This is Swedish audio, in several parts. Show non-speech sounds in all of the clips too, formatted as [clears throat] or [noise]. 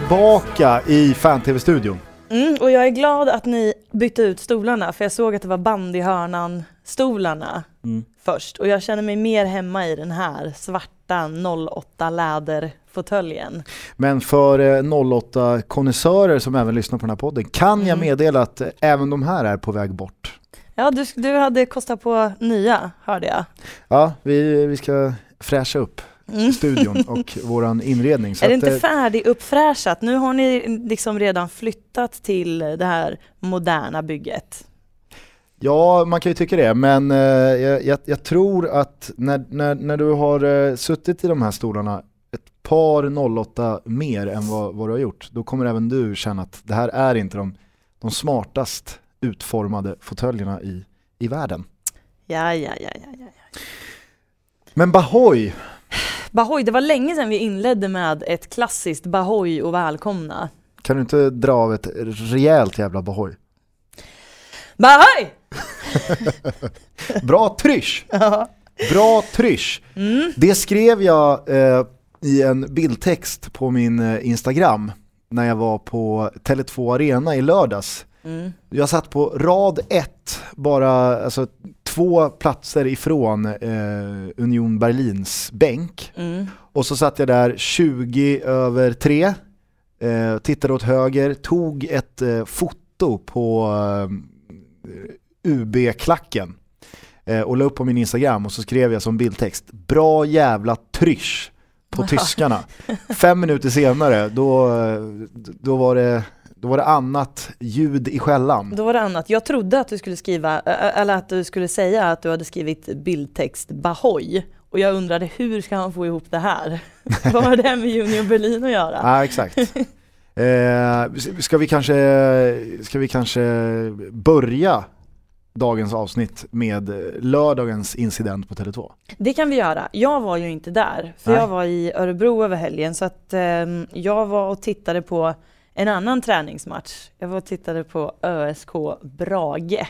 tillbaka i fan-tv-studion. Mm, och jag är glad att ni bytte ut stolarna för jag såg att det var bandyhörnan stolarna Mm. först och jag känner mig mer hemma i den här svarta 08 läderfåtöljen. Men för eh, 08-konnässörer som även lyssnar på den här podden kan jag Mm. meddela att även de här är på väg bort. Ja, du, du hade kostat på nya, hörde jag. Ja, vi, vi ska fräscha upp Mm. studion [laughs] och våran inredning. Så Är det inte eh, färdiguppfräschat? Nu har ni liksom redan flyttat till det här moderna bygget. Ja, man kan ju tycka det, men eh, jag, jag, jag tror att när, när, när du har eh, suttit i de här stolarna ett par 08 mer än vad, vad du har gjort, då kommer även du känna att det här är inte de, de smartast utformade fåtöljerna i, i världen. Ja, ja, ja, ja, ja. Men Bahoy, Bahoy, det var länge sedan vi inledde med ett klassiskt Bahoy och välkomna. kan du inte dra av ett rejält jävla Bahoy? Bahoy! Bra trysch! Ja. Bra trysch! Mm. Det skrev jag eh, i en bildtext på min eh, Instagram när jag var på Tele2 Arena i lördags. Mm. Jag satt på rad ett, bara alltså, två platser ifrån eh, Union Berlins bänk. Mm. Och så satt jag där 20 över 3, eh, tittade åt höger, tog ett eh, foto på eh, UB-klacken eh, och la upp på min Instagram och så skrev jag som bildtext Bra jävla trysch på [laughs] tyskarna. Fem minuter senare då, då, var det, då var det annat ljud i skällan. Då var det annat. Jag trodde att du skulle skriva, eller att du skulle säga att du hade skrivit bildtext Bahoy. Och jag undrade hur ska han få ihop det här? [laughs] Vad har det med Union Berlin att göra? Ja, exakt. [laughs] Eh, ska, vi kanske, ska vi kanske börja dagens avsnitt med lördagens incident på Tele2? Det kan vi göra. Jag var ju inte där, för Nej. jag var i Örebro över helgen så att ehm, jag var och tittade på en annan träningsmatch. Jag var och tittade på ÖSK Brage.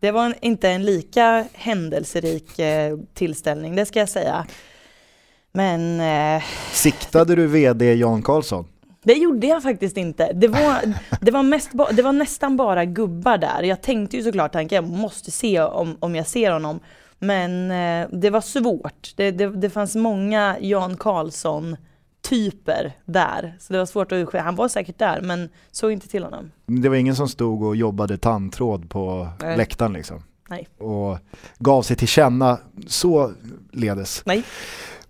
Det var en, inte en lika händelserik eh, tillställning, det ska jag säga. Men eh, Siktade du VD Jan Karlsson? det gjorde jag faktiskt inte. Det var, det var, mest ba, det var nästan bara gubbar där. Jag tänkte ju såklart tanken, jag måste se om, om jag ser honom. Men eh, det var svårt. Det, det, det fanns många Jan Karlsson-typer där. Så det var svårt att urskilja. Han var säkert där, men såg inte till honom. Det var ingen som stod och jobbade tandtråd på Nej. läktaren liksom? Nej. Och gav sig till känna så ledes. Nej.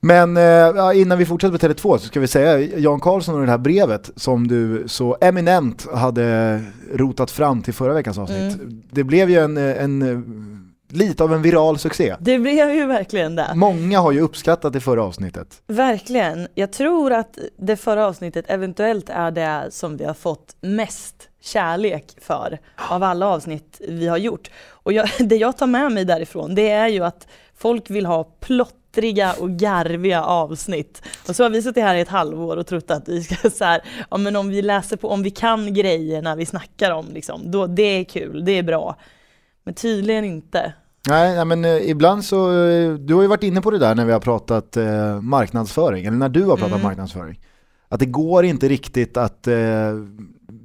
Men eh, innan vi fortsätter på Tele2 så ska vi säga Jan Karlsson och det här brevet som du så eminent hade rotat fram till förra veckans avsnitt. Mm. Det blev ju en, en, eh, lite av en viral succé. Det blev ju verkligen det. Många har ju uppskattat det förra avsnittet. Verkligen. Jag tror att det förra avsnittet eventuellt är det som vi har fått mest kärlek för av alla avsnitt vi har gjort. Och jag, [laughs] det jag tar med mig därifrån det är ju att folk vill ha plottriga och garviga avsnitt. Och så har vi suttit här i ett halvår och trott att vi ska [laughs] så här, ja men om vi läser på, om vi kan grejerna vi snackar om liksom, då det är kul, det är bra. Men tydligen inte. Nej, men eh, ibland så, eh, du har ju varit inne på det där när vi har pratat eh, marknadsföring, eller när du har pratat Mm. marknadsföring. Att det går inte riktigt att eh,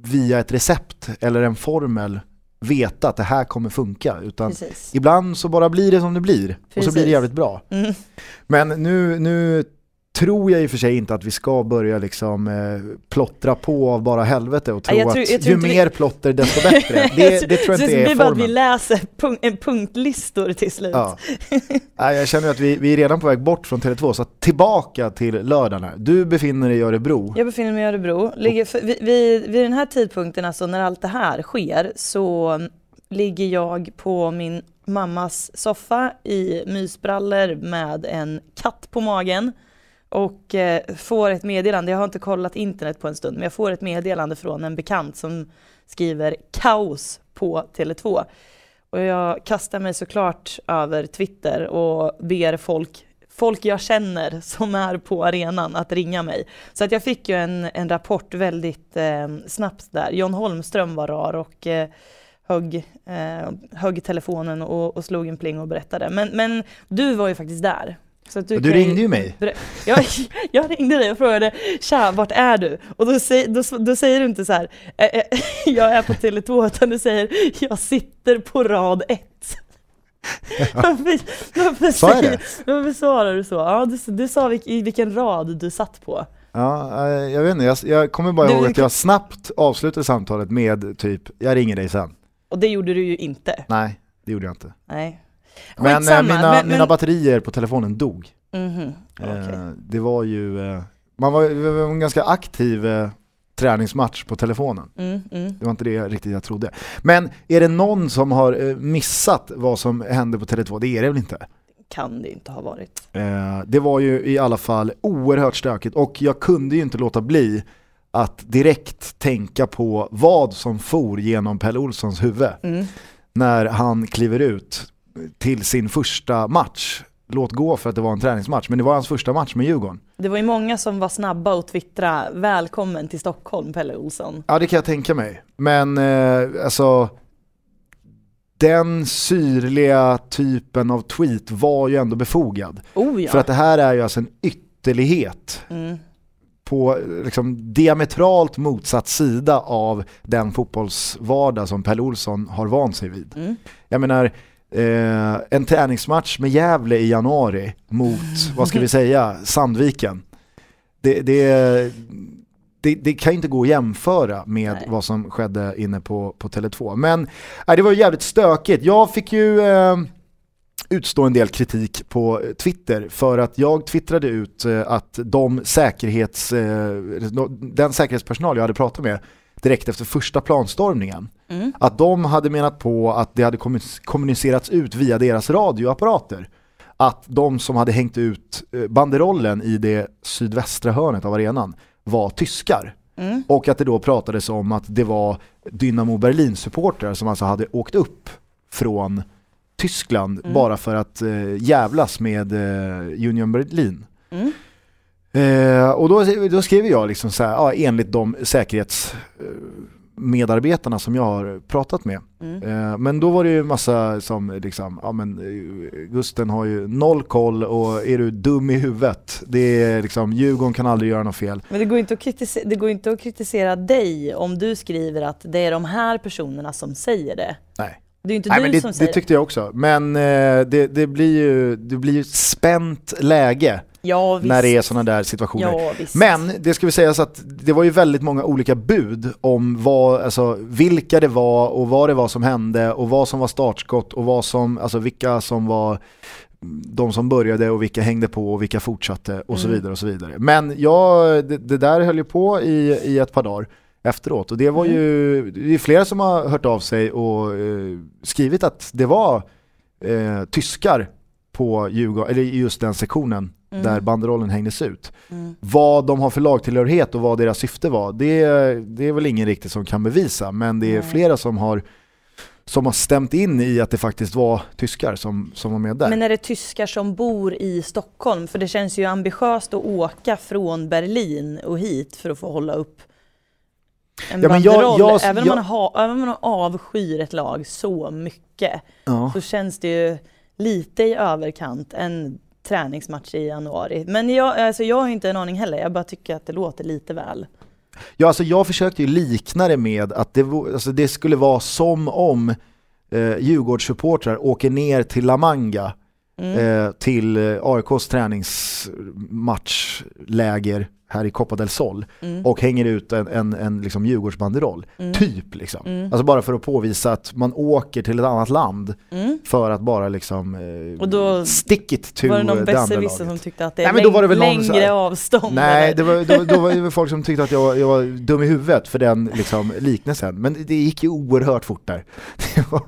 via ett recept eller en formel veta att det här kommer funka. Utan Precis. ibland så bara blir det som det blir och så blir Precis. det jävligt bra. Mm. Men nu, nu tror jag i och för sig inte att vi ska börja liksom eh, plottra på av bara helvete och tro jag tror- att jag tror ju inte vi- mer plotter desto bättre. [laughs] Det, det tror jag inte det är blir bara att vi formen. läser punk en punktlistor till slut. Ja. Nej, jag känner att vi, vi är redan på väg bort från Tele2, så tillbaka till lördagen. Du befinner dig i Örebro. Jag befinner mig i Örebro. Ligger för, vid, vid, vid den här tidpunkten, alltså när allt det här sker, så ligger jag på min mammas soffa i mysbrallor med en katt på magen och eh, får ett meddelande, jag har inte kollat internet på en stund, men jag får ett meddelande från en bekant som skriver kaos på Tele2. Och jag kastar mig såklart över Twitter och ber folk, folk jag känner som är på arenan att ringa mig. Så att jag fick ju en, en rapport väldigt eh, snabbt där. John Holmström var rar och eh, högg, eh, högg telefonen och, och slog en pling och berättade. Men, men du var ju faktiskt där. Så Du kan ringde ju mig. [laughs] Jag, [laughs] jag ringde dig och frågade tja, vart är du? Och då, säger- då, då säger du inte så här, "Eh, [laughs] eh, jag är på Tele2, utan du säger, jag sitter på rad ett. Varför, varför, Sa jag säger- det? varför svarar du så? Ja, du, du sa vilk, i vilken rad du satt på. Ja, eh, jag vet inte, jag, jag kommer bara Du- ihåg du att jag snabbt avslutade samtalet med typ, jag ringer dig sen. Och det gjorde du ju inte. Nej, det gjorde jag inte. Nej. Men eh, mina, men- mina men- batterier på telefonen dog. Mhm, okej. Eh, det var ju, eh, man var, var en ganska aktiv eh, träningsmatch på telefonen. Mm, mm. Det var inte det riktigt jag trodde. Men är det någon som har eh, missat vad som hände på Tele2? Det är det väl inte? Kan det inte ha varit. Eh, det var ju i alla fall oerhört stökigt och jag kunde ju inte låta bli att direkt tänka på vad som for genom Pelle Olssons huvud Mm. när han kliver ut till sin första match. Låt gå för att det var en träningsmatch, men det var hans första match med Djurgården. Det var ju många som var snabba att twittra välkommen till Stockholm Pelle Olsson. Ja det kan jag tänka mig. Men eh, alltså den syrliga typen av tweet var ju ändå befogad. Oh ja. För att det här är ju alltså en ytterlighet mm. på liksom, diametralt motsatt sida av den fotbollsvardag som Pelle Olsson har vant sig vid. Mm. Jag menar, eh, en träningsmatch med Gävle i januari mot, vad ska vi säga, Sandviken. Det, det, det, det kan ju inte gå att jämföra med Nej. vad som skedde inne på, på Tele2. Men nej, det var ju jävligt stökigt. Jag fick ju eh, utstå en del kritik på eh, Twitter för att jag twittrade ut eh, att de säkerhets, eh, den säkerhetspersonal jag hade pratat med direkt efter första planstormningen Mm. att de hade menat på att det hade kommu- kommunicerats ut via deras radioapparater att de som hade hängt ut eh, banderollen i det sydvästra hörnet av arenan var tyskar. Mm. Och att det då pratades om att det var Dynamo Berlin-supportrar som alltså hade åkt upp från Tyskland Mm. bara för att eh, jävlas med eh, Union Berlin. Mm. Eh, och då, då skrev jag liksom så här, ja, enligt de säkerhetsmedarbetarna som jag har pratat med. Mm. Eh, men då var det ju massa som liksom, ja men eh, Gusten har ju noll koll och är du dum i huvudet? Det är liksom, Djurgården kan aldrig göra något fel. Men det går, inte att kritisera, det går inte att kritisera dig om du skriver att det är de här personerna som säger det. Nej. Det är inte Nej, du men det, som det säger tyckte jag också. Men eh, det, det blir ju det blir ju spänt läge Ja när det är sådana där situationer. Ja. Men det ska vi säga så att det var ju väldigt många olika bud om vad, alltså, vilka det var och vad det var som hände och vad som var startskott och vad som, alltså vilka som var de som började och vilka hängde på och vilka fortsatte och så Mm. vidare och så vidare. Men ja, det, det där höll ju på i, i ett par dagar efteråt och det var Mm. ju, det är flera som har hört av sig och eh, skrivit att det var eh, tyskar på Djurgården, eller just den sektionen Mm. där banderollen hängdes ut. Mm. Vad de har för lagtillhörighet och vad deras syfte var, det, det är väl ingen riktigt som kan bevisa. Men det är Nej. flera som har, som har stämt in i att det faktiskt var tyskar som, som var med där. Men är det tyskar som bor i Stockholm? För det känns ju ambitiöst att åka från Berlin och hit för att få hålla upp en Ja, men jag- banderoll. jag- även, om jag- man ha, även om man avskyr ett lag så mycket ja. så känns det ju lite i överkant en träningsmatch i januari. Men jag, alltså jag har inte en aning heller, jag bara tycker att det låter lite väl. Ja, alltså jag försökte ju likna det med att det, alltså det skulle vara som om eh, Djurgårdssupportrar åker ner till La Manga Mm. eh, till eh, AIKs träningsmatchläger här i Copa del Sol Mm. och hänger ut en, en, en liksom Djurgårdsbanderoll. Mm. Typ liksom. Mm. Alltså bara för att påvisa att man åker till ett annat land Mm. för att bara liksom eh, Och då stick it to Var det någon det besserwisser som tyckte att det är Nej, men då var det väl längre här- avstånd? Nej, eller? det var, då, då var det folk som tyckte att jag var, jag var dum i huvudet för den liksom, liknelsen. Men det gick ju oerhört fort där. [laughs] Var-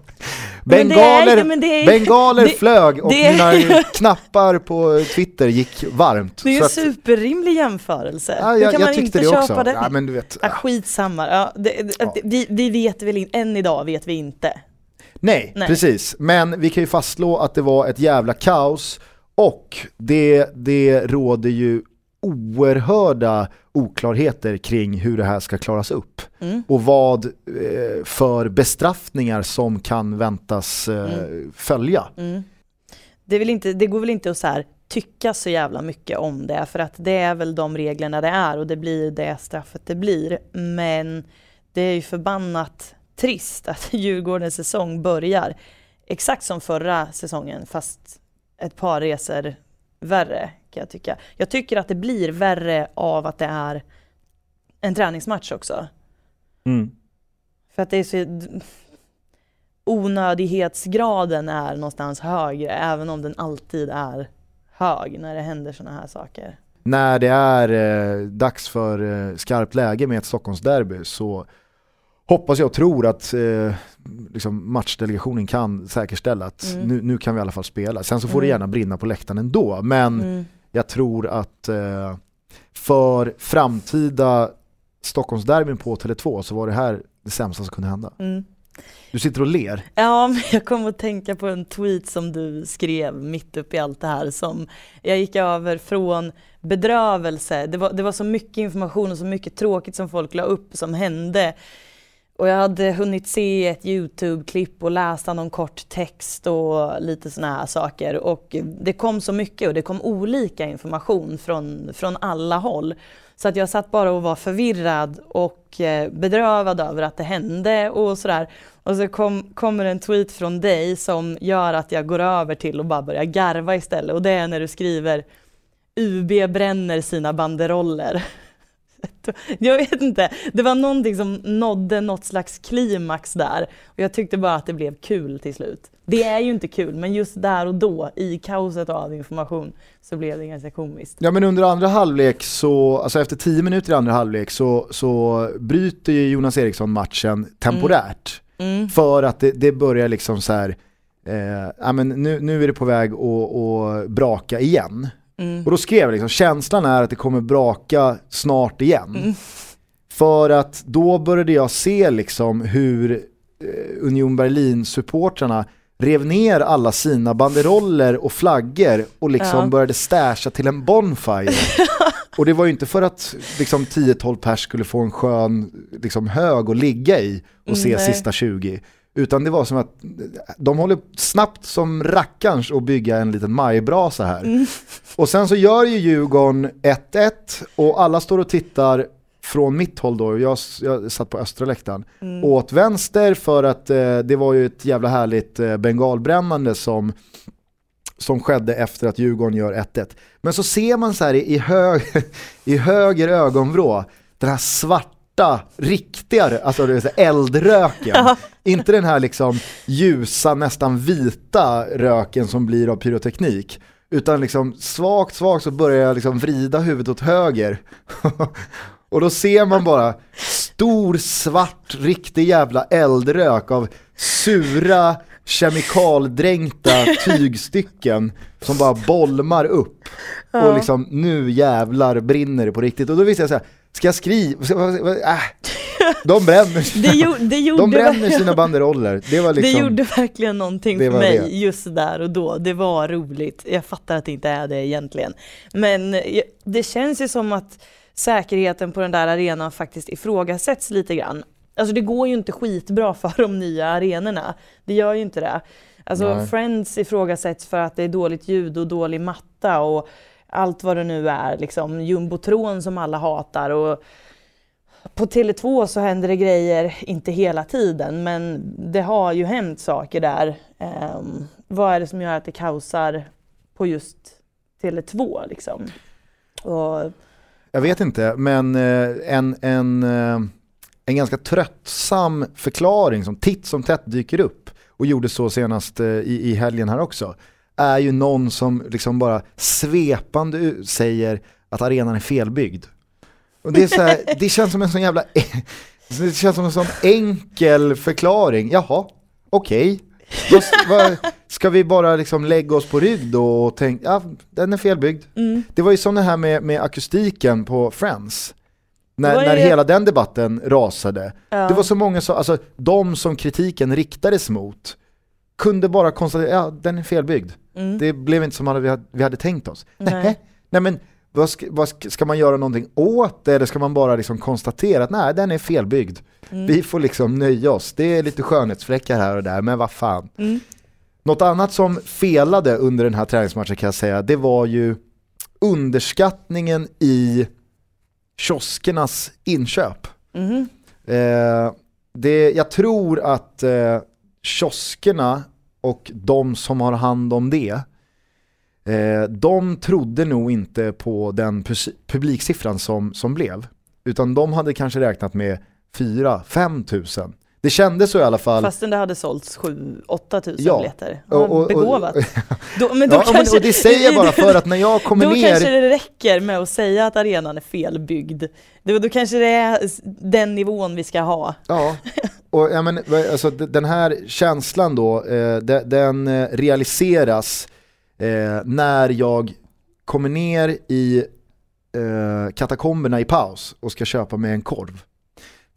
Men det är- Bengaler, men det är- bengaler det- flög och det mina knappar på Twitter gick varmt. Det är ju en superrimlig jämförelse. Ja, Hur jag, kan jag man inte det köpa också. det? Ja, men du vet, Ja, skitsamma. Ja, det, det, Ja. Vi, vi vet väl inte, än idag vet vi inte. Nej, Nej. precis. Men vi kan ju fastslå att det var ett jävla kaos och det, det råder ju oerhörda oklarheter kring hur det här ska klaras upp. Mm. Och vad eh, för bestraffningar som kan väntas eh, Mm. följa. Mm. Det, inte, det går väl inte att så här tycka så jävla mycket om det för att det är väl de reglerna det är och det blir det straffet det blir. Men det är ju förbannat trist att [laughs] Djurgårdens säsong börjar exakt som förra säsongen fast ett par resor värre kan jag tycka. Jag tycker att det blir värre av att det är en träningsmatch också. Mm. För att det är så onödighetsgraden är någonstans högre även om den alltid är hög när det händer sådana här saker. När det är eh, dags för eh, skarpt läge med ett Stockholmsderby så hoppas jag och tror att eh, liksom matchdelegationen kan säkerställa att Mm. nu, nu kan vi i alla fall spela. Sen så får det Mm. gärna brinna på läktaren ändå, men Mm. jag tror att eh, för framtida Stockholmsderbyn på Tele2 så var det här det sämsta som kunde hända. Mm. Du sitter och ler. Ja, [laughs] men jag kom att tänka på en tweet som du skrev mitt upp i allt det här som jag gick över från bedrövelse, det var, det var så mycket information och så mycket tråkigt som folk la upp som hände och jag hade hunnit se ett YouTube-klipp och läsa någon kort text och lite sådana här saker och det kom så mycket och det kom olika information från, från alla håll. Så att jag satt bara och var förvirrad och eh, bedrövad över att det hände och sådär. Och så kom, kommer en tweet från dig som gör att jag går över till och bara börjar garva istället och det är när du skriver UB bränner sina banderoller. [laughs] Jag vet inte, det var någonting som nådde något slags klimax där och jag tyckte bara att det blev kul till slut. Det är ju inte kul men just där och då i kaoset av information så blev det ganska komiskt. Ja men under andra halvlek så, alltså efter tio minuter i andra halvlek så, så bryter ju Jonas Eriksson matchen temporärt. Mm. För att det, det börjar liksom så här, eh, ja, men nu, nu är det på väg att, att braka igen. Mm. Och då skrev jag liksom, känslan är att det kommer braka snart igen. Mm. För att då började jag se liksom hur eh, Union Berlin-supportrarna rev ner alla sina banderoller och flaggor och liksom Ja. började stasha till en bonfire. [laughs] och det var ju inte för att liksom 10-12 pers skulle få en skön liksom, hög att ligga i och se Mm, nej. sista 20. Utan det var som att de håller snabbt som rackarns att bygga en liten majbrasa här. Mm. Och sen så gör ju Djurgården 1-1 och alla står och tittar från mitt håll då, jag, jag satt på östra läktaren, Mm. åt vänster för att eh, det var ju ett jävla härligt eh, bengalbrännande som, som skedde efter att Djurgården gör 1-1. Men så ser man så här i, i, hög, [laughs] i höger ögonvrå den här svarta, riktiga, alltså det säga eldröken. Inte den här liksom ljusa, nästan vita röken som blir av pyroteknik. Utan liksom svagt, svagt så börjar jag liksom vrida huvudet åt höger. [laughs] Och då ser man bara stor, svart, riktig jävla eldrök av sura, kemikaldränkta [laughs] tygstycken som bara bolmar upp. Och liksom nu jävlar brinner det på riktigt. Och då visste jag så här, ska jag skriva? Äh. De bränner, [laughs] Det, gjo, det, gjorde de bränner sina banderoller. Det var liksom... det gjorde verkligen någonting för mig det. just där och då. Det var roligt. Jag fattar att det inte är det egentligen. Men det känns ju som att säkerheten på den där arenan faktiskt ifrågasätts lite grann. Alltså det går ju inte skitbra [laughs] för de nya arenorna. Det gör ju inte det. Alltså Nej. Friends ifrågasätts för att det är dåligt ljud och dålig matta och allt vad det nu är. Liksom jumbotron som alla hatar. Och på Tele2 så händer det grejer, inte hela tiden, men det har ju hänt saker där. Um, vad är det som gör att det kaosar på just Tele2 liksom? Och, Jag vet inte, men eh, en, en, eh, en ganska tröttsam förklaring som titt som tätt dyker upp och gjorde så senast eh, i, i helgen här också är ju någon som liksom bara svepande säger att arenan är felbyggd. Och det, är så här, [laughs] det känns som en sån jävla, det känns som en sån enkel förklaring. Jaha, okej. Vad- Ska vi bara liksom lägga oss på rygg då och tänka, ja den är felbyggd. mm, Det var ju som det här med, med akustiken på Friends. När, när hela den debatten rasade. ja. Det var så många som, alltså de som kritiken riktades mot kunde bara konstatera, ja den är felbyggd. Mm, Det blev inte som vi hade, vi hade tänkt oss. Nej. Nej, nej men vad ska, vad ska, ska man göra någonting åt det eller ska man bara liksom konstatera att nej den är felbyggd. mm, Vi får liksom nöja oss. Det är lite skönhetsfläckar här och där men vad fan. mm. Något annat som felade under den här träningsmatchen kan jag säga, det var ju underskattningen i kioskernas inköp. Mhm. Eh, det, jag tror att eh, kioskerna och de som har hand om det, eh, de trodde nog inte på den publiksiffran som, som blev. Utan de hade kanske räknat med 4-5 tusen. Det kändes så i alla fall. Fastän det hade sålts 7-8 tusen Ja. biljetter. Och- och- Begåvat. [laughs] Då, men då ja, men, kanske, och det säger jag bara för att när jag [laughs] kommer då ner kanske det räcker med att säga att arenan är felbyggd. Då, då kanske det är den nivån vi ska ha. Ja, och ja, men, alltså, den här känslan då, eh, de- den eh, realiseras eh, när jag kommer ner i eh, katakomberna i paus och ska köpa mig en korv.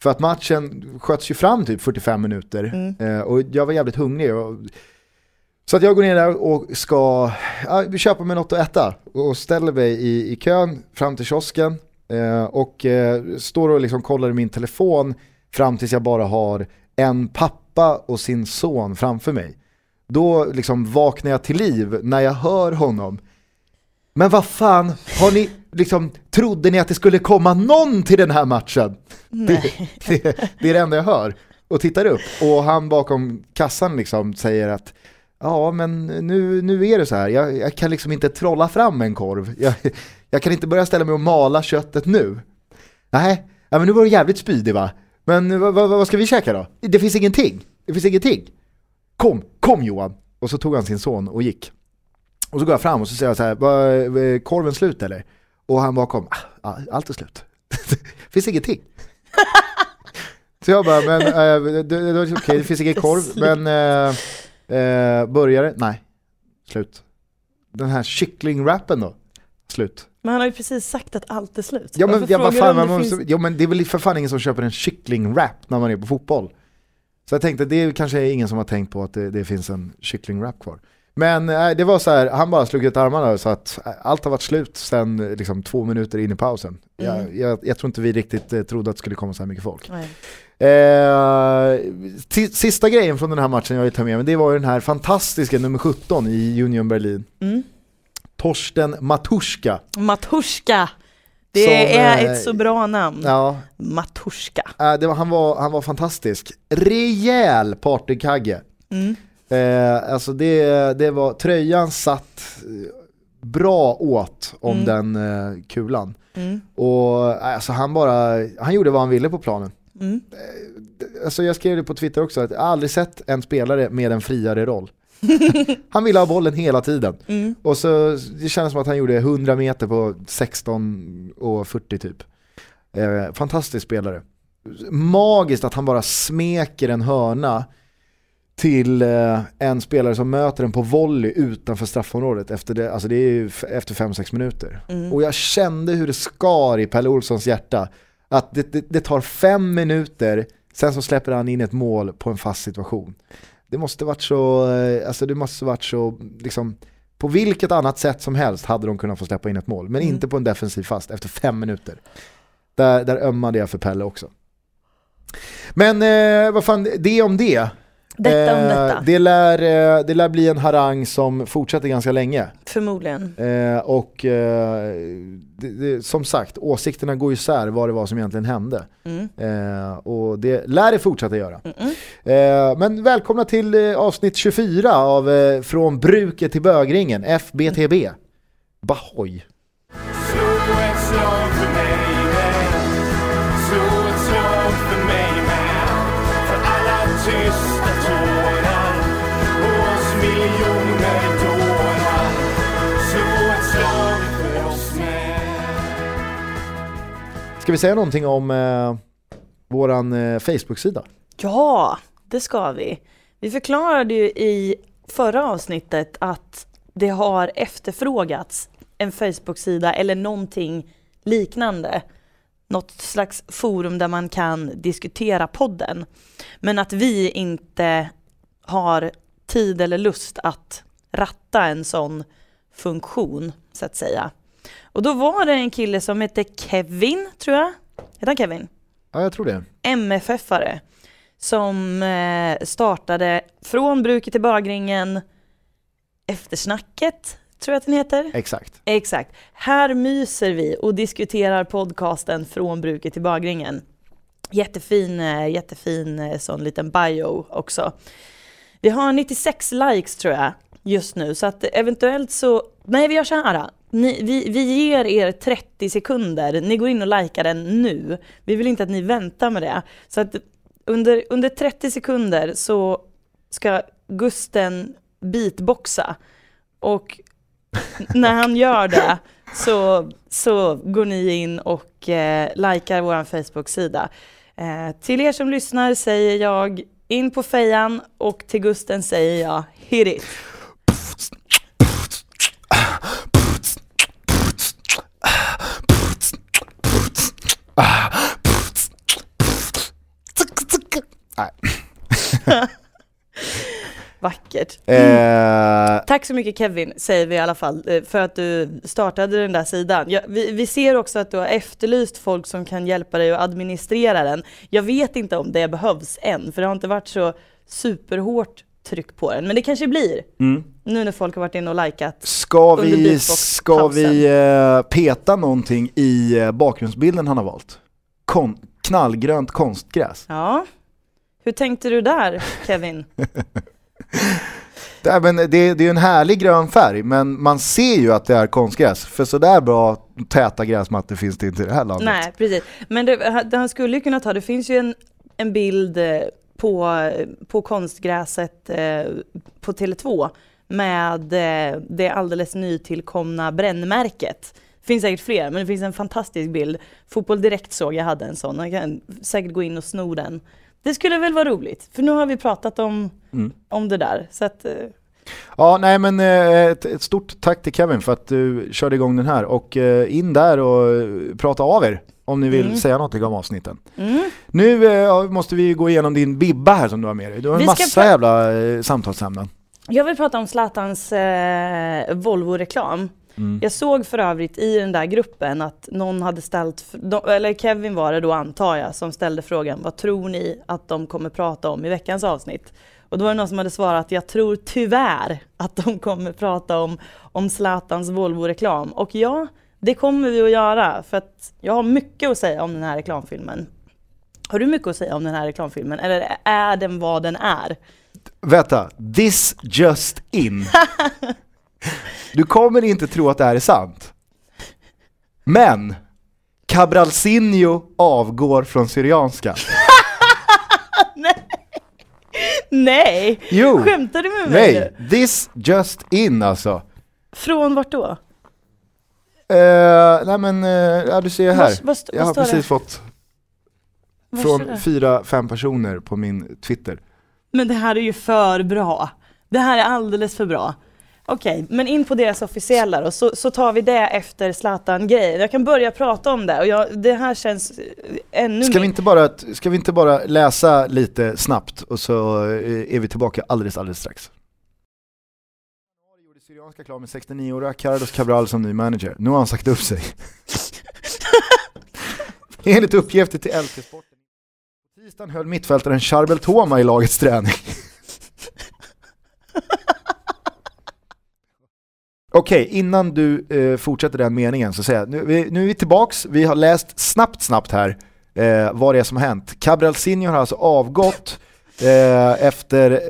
För att matchen sköts ju fram typ 45 minuter Mm. eh, och jag var jävligt hungrig. Och, så att jag går ner där och ska ja, köpa mig något att äta och ställer mig i, i kön fram till kiosken eh, och eh, står och liksom kollar i min telefon fram tills jag bara har en pappa och sin son framför mig. Då liksom vaknar jag till liv när jag hör honom. Men vad fan, har ni, liksom, trodde ni att det skulle komma någon till den här matchen? Det, det, det är det enda jag hör. Och tittar upp och han bakom kassan liksom säger att ja men nu, nu är det så här, jag, jag kan liksom inte trolla fram en korv. Jag, jag kan inte börja ställa mig och mala köttet nu. Nej, ja, men nu var du jävligt spydig va? Men vad, vad, vad ska vi käka då? Det finns ingenting. Det finns ingenting. Kom, kom Johan! Och så tog han sin son och gick. Och så går jag fram och så säger jag så här, "Vad, är korven slut eller? Och han bakom, ah, ah, allt är slut. [laughs] finns ingenting. [laughs] så jag bara, men äh, det, okej, det finns ingen [laughs] korv, men äh, äh, burgare? Nej, slut. Den här kycklingwrappen då? Slut. Men han har ju precis sagt att allt är slut. Ja men, Varför ja, vad frågar fan, man det måste, finns- ja, men det är väl för fan ingen som köper en kycklingwrap när man är på fotboll. Så jag tänkte det är kanske ingen som har tänkt på att det, det finns en kycklingwrap kvar. Men äh, det var så här, han bara slog ut armarna så att äh, allt har varit slut sen eh, liksom, två minuter in i pausen. Jag, Mm. jag, jag tror inte vi riktigt eh, trodde att det skulle komma så här mycket folk. Eh, sista grejen från den här matchen jag vill ta med mig, det var ju den här fantastiska nummer 17 i Union Berlin. Mm. Torsten Matuszka. Matuszka. Det Som, är eh, ett så bra namn. Ja, Matuszka. äh, var, han, var, han var fantastisk. Rejäl partykagge. Mm. Eh, alltså det, det var, tröjan satt eh, bra åt om Mm. den eh, kulan. Mm. Och äh, alltså han bara, han gjorde vad han ville på planen. Mm. Alltså jag skrev det på Twitter också, att jag aldrig sett en spelare med en friare roll. [laughs] han ville ha bollen hela tiden. Mm. Och så, det kändes som att han gjorde 100 meter på 16 och 40 typ. Eh, fantastisk spelare. Magiskt att han bara smeker en hörna till eh, en spelare som möter den på volley utanför straffområdet efter, det, alltså det är ju f- efter 5-6 minuter. Mm. Och jag kände hur det skar i Pelle Olssons hjärta. Att det, det, det tar fem minuter, sen så släpper han in ett mål på en fast situation. Det måste varit så, eh, alltså det måste varit så, liksom, på vilket annat sätt som helst hade de kunnat få släppa in ett mål. Men Mm. inte på en defensiv fast efter fem minuter. Där, där ömmade jag för Pelle också. Men eh, vad fan, det om det. Detta om Eh, detta. Det lär, eh, det lär bli en harang som fortsätter ganska länge. Förmodligen. Eh, och det, det, som sagt, åsikterna går isär vad det var som egentligen hände. Mm. Och det lär det fortsätta göra. Mm-mm. Eh, men välkomna till avsnitt 24 av Från bruket till bögringen, FBTB. Bahoy! Slå Ska vi säga någonting om eh, våran eh, Facebook-sida? Ja, det ska vi. Vi förklarade ju i förra avsnittet att det har efterfrågats en Facebook-sida eller någonting liknande. Något slags forum där man kan diskutera podden. Men att vi inte har tid eller lust att ratta en sån funktion, så att säga. Och då var det en kille som hette Kevin, tror jag. Heter han Kevin? Ja, jag tror det. MFF-are som eh, startade från bruket till bagringen Eftersnacket, tror jag att den heter. Exakt. Exakt. Här myser vi och diskuterar podcasten Från bruket till bagringen. Jättefin, eh, jättefin eh, sån liten bio också. Vi har 96 likes tror jag just nu, så att eventuellt så... Nej, vi gör så här. Ni, vi, vi ger er 30 sekunder. Ni går in och likar den nu. Vi vill inte att ni väntar med det. Så att under, under 30 sekunder så ska Gusten beatboxa. Och när han gör det så, så går ni in och eh, likar vår Facebook-sida. Eh, till er som lyssnar säger jag in på fejan och till Gusten säger jag hit it. Nej. [laughs] Vackert. Eh, Tack så mycket Kevin, säger vi i alla fall, eh, för att du startade den där sidan. Ja, vi, vi ser också att du har efterlyst folk som kan hjälpa dig att administrera den. Jag vet inte om det behövs än, för det har inte varit så superhårt tryck på den. Men det kanske blir, mm. nu när folk har varit inne och likat. Ska vi, ska vi eh, peta någonting i eh, bakgrundsbilden han har valt? Kon knallgrönt konstgräs. Ja. Hur tänkte du där, Kevin? [laughs] Det är, men det, det är en härlig grön färg, men man ser ju att det är konstgräs. För sådär bra täta gräsmattor finns det inte i det här landet. Nej, precis. Men det, det han skulle ju kunna ta, det finns ju en, en bild eh, på, på konstgräset eh, på Tele2 med eh, det alldeles nytillkomna brännmärket. Det finns säkert fler, men det finns en fantastisk bild. Fotboll Direkt såg jag hade en sån, man kan säkert gå in och sno den. Det skulle väl vara roligt, för nu har vi pratat om, Mm. om det där. Så att, eh, Ja, nej men eh, ett, ett stort tack till Kevin för att du körde igång den här och eh, in där och prata av er om ni vill Mm. säga något om avsnitten. mm. Nu måste vi gå igenom din bibba här som du har med dig. Du har en Vi ska massa jävla samtalsämnen. Jag vill prata om Zlatans eh, Volvo-reklam. Mm. Jag såg för övrigt i den där gruppen att någon hade ställt, eller Kevin var det då antar jag, som ställde frågan vad tror ni att de kommer prata om i veckans avsnitt? Och då var det någon som hade svarat jag tror tyvärr att de kommer prata om, om Zlatans Volvo-reklam. Och ja, det kommer vi att göra för att jag har mycket att säga om den här reklamfilmen. Har du mycket att säga om den här reklamfilmen eller är den vad den är? Vänta, this just in. [laughs] Du kommer inte tro att det här är sant. Men Cabralsinho avgår från Syrianska. [laughs] Nej! Jo! Skämtar du med mig nu? Nej, this just in alltså. Från vart då? Uh, nej men, eh, ja du ser här. Vad st- Jag har står det? precis fått står från fyra, fem personer på min Twitter. Men det här är ju för bra. Det här är alldeles för bra. Okej, men in på deras officiella då, så, så tar vi det efter Zlatan-grejen. Jag kan börja prata om det och jag, det här känns eh, ännu Ska mer... vi, inte bara, ska vi inte bara läsa lite snabbt och så eh, är vi tillbaka alldeles, alldeles strax. Gjorde Syrianska klar med 69-åriga Carlos Cabral som ny manager. Nu har han sagt upp sig. [laughs] Enligt uppgifter till LT-sporten. På tisdagen höll mittfältaren Charbel Toma i lagets träning. [laughs] Okej, innan du eh, fortsätter den meningen så säger jag, nu, vi, nu är vi tillbaks, vi har läst snabbt, snabbt här eh, vad det är som har hänt. Cabral Senior har alltså avgått eh, efter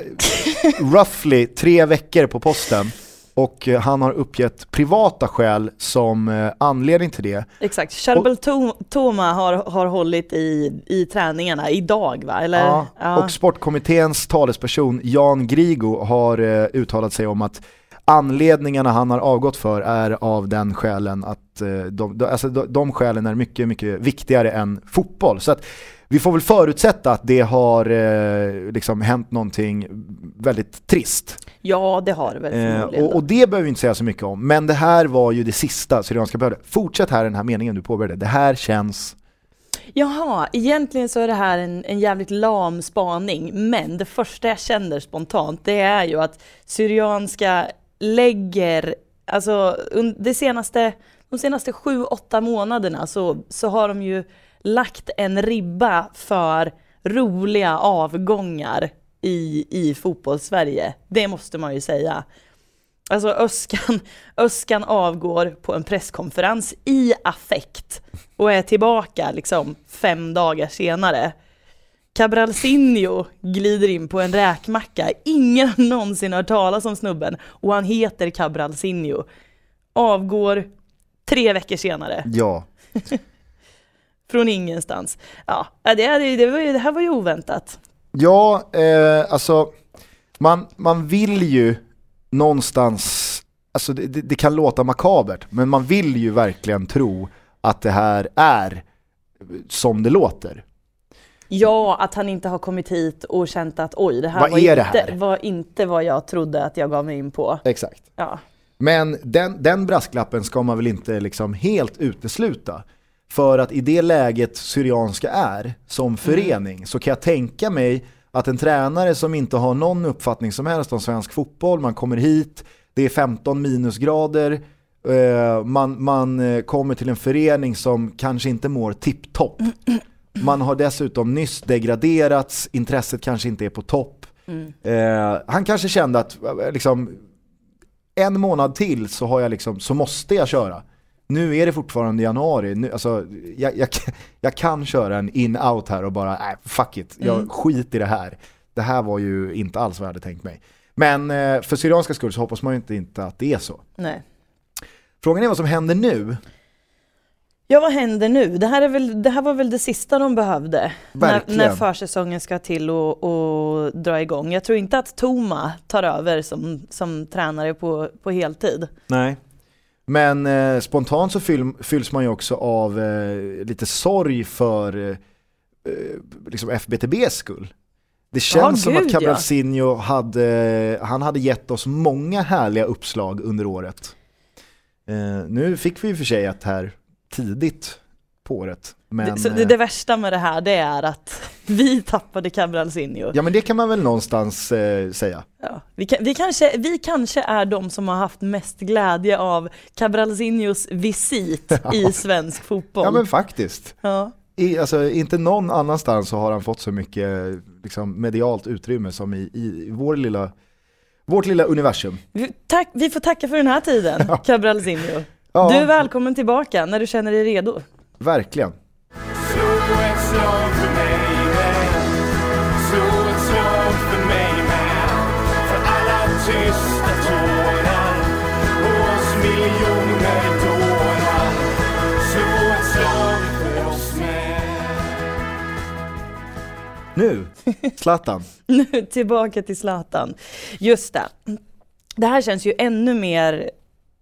roughly tre veckor på posten och eh, han har uppgett privata skäl som eh, anledning till det. Exakt, Charbel To- Toma har, har hållit i, i träningarna idag va? Eller? Ja, Ja. Och sportkommitténs talesperson Jan Grigo har eh, uttalat sig om att anledningarna han har avgått för är av den skälen att eh, de, de, alltså de, de skälen är mycket, mycket viktigare än fotboll. Så att vi får väl förutsätta att det har eh, liksom hänt någonting väldigt trist. ja, det har det väl Eh, och, och det behöver vi inte säga så mycket om, men det här var ju det sista Syrianska behövde. Fortsätt här den här meningen du påbörjade. Det här känns... Jaha, egentligen så är det här en, en jävligt lam spaning, men det första jag känner spontant det är ju att Syrianska lägger, alltså det senaste, de senaste sju, åtta månaderna så, så har de ju lagt en ribba för roliga avgångar i, i fotbollssverige. Det måste man ju säga. Alltså Öskan, Öskan avgår på en presskonferens i affekt och är tillbaka liksom fem dagar senare. Cabralsinho glider in på en räkmacka. Ingen har någonsin hört talas om snubben och han heter Cabralsinho. Avgår tre veckor senare Ja, [laughs] från ingenstans. Ja, det, det, det, var ju, det här var ju oväntat. ja eh, alltså man, man vill ju någonstans, alltså det, det, det kan låta makabert, men man vill ju verkligen tro att det här är som det låter. Ja, att han inte har kommit hit och känt att oj, det här, Vad var, är det inte, här? var inte vad jag trodde att jag gav mig in på. Exakt. Ja. Men den, den brasklappen ska man väl inte liksom helt utesluta. För att i det läget Syrianska är som förening så kan jag tänka mig att en tränare som inte har någon uppfattning som helst om svensk fotboll, man kommer hit, det är 15 minusgrader, eh, man, man eh, kommer till en förening som kanske inte mår tipptopp. [clears throat] Man har dessutom nyss degraderats, intresset kanske inte är på topp. Eh, han kanske kände att eh, liksom, en månad till så, har jag liksom, så måste jag köra. Nu är det fortfarande januari, nu, alltså, jag, jag, [laughs] jag kan köra en in-out här och bara, nej fuck it, jag skit i det här. Det här var ju inte alls vad jag hade tänkt mig. Men eh, för Syrianska skull så hoppas man ju inte, inte att det är så. Nej. Frågan är vad som händer nu. Ja, vad händer nu? Det här, är väl, det här var väl det sista de behövde när, Verkligen. när försäsongen ska till och, och dra igång. Jag tror inte att Toma tar över som, som tränare på, på heltid. Nej. Men eh, spontant så fyll, fylls man ju också av eh, lite sorg för eh, eh, liksom FBTBs skull. Det känns som gud, att ja. Cabralsinho hade, han hade gett oss många härliga uppslag under året. Eh, nu fick vi ju för sig ett här tidigt på året. Men, det, så det, det värsta med det här det är att [laughs] vi tappade Cabralsinho. ja men det kan man väl någonstans eh, säga. Ja, vi, kan, vi, kanske, vi kanske är de som har haft mest glädje av Cabralsinhos visit [laughs] i svensk fotboll. Ja men faktiskt. Ja. I, alltså, inte någon annanstans så har han fått så mycket liksom, medialt utrymme som i, i vår lilla, vårt lilla universum. Vi, tack, vi får tacka för den här tiden, [laughs] Cabralsinho. Ja. Du är välkommen tillbaka när du känner dig redo. Verkligen. Nu, Zlatan. [laughs] Nu tillbaka till Zlatan. Just det. Det här känns ju ännu mer,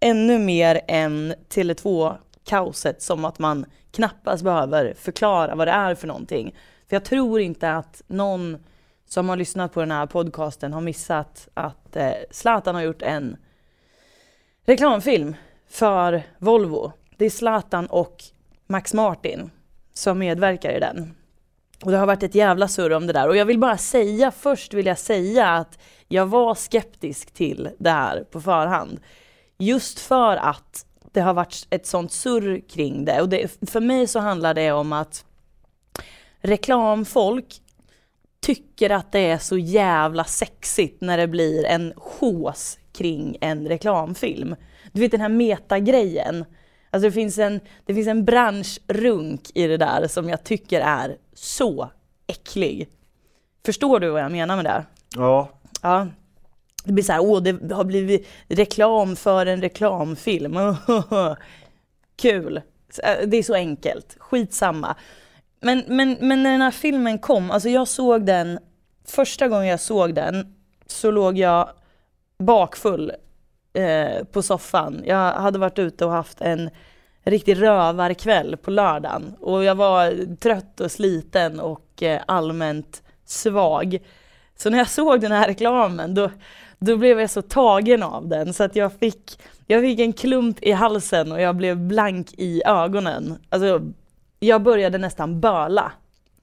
ännu mer än Tele2-kaoset som att man knappast behöver förklara vad det är för någonting. För jag tror inte att någon som har lyssnat på den här podcasten har missat att eh, Zlatan har gjort en reklamfilm för Volvo. Det är Zlatan och Max Martin som medverkar i den. Och det har varit ett jävla surr om det där. Och jag vill bara säga, först vill jag säga att jag var skeptisk till det här på förhand. Just för att det har varit ett sånt surr kring det. Och det, för mig så handlar det om att reklamfolk tycker att det är så jävla sexigt när det blir en hås kring en reklamfilm. Du vet den här metagrejen. Alltså det finns en, det finns en branschrunk i det där som jag tycker är så äcklig. Förstår du vad jag menar med det? Ja. Ja. Det blir så här, åh det har blivit reklam för en reklamfilm. [laughs] Kul. Äh, det är så enkelt. Skitsamma. Men, men, men när den här filmen kom, alltså jag såg den, första gången jag såg den så låg jag bakfull eh, på soffan. Jag hade varit ute och haft en riktig rövarkväll på lördagen och jag var trött och sliten och eh, allmänt svag. Så när jag såg den här reklamen då, då blev jag så tagen av den så att jag fick, jag fick en klump i halsen och jag blev blank i ögonen. Alltså, jag började nästan böla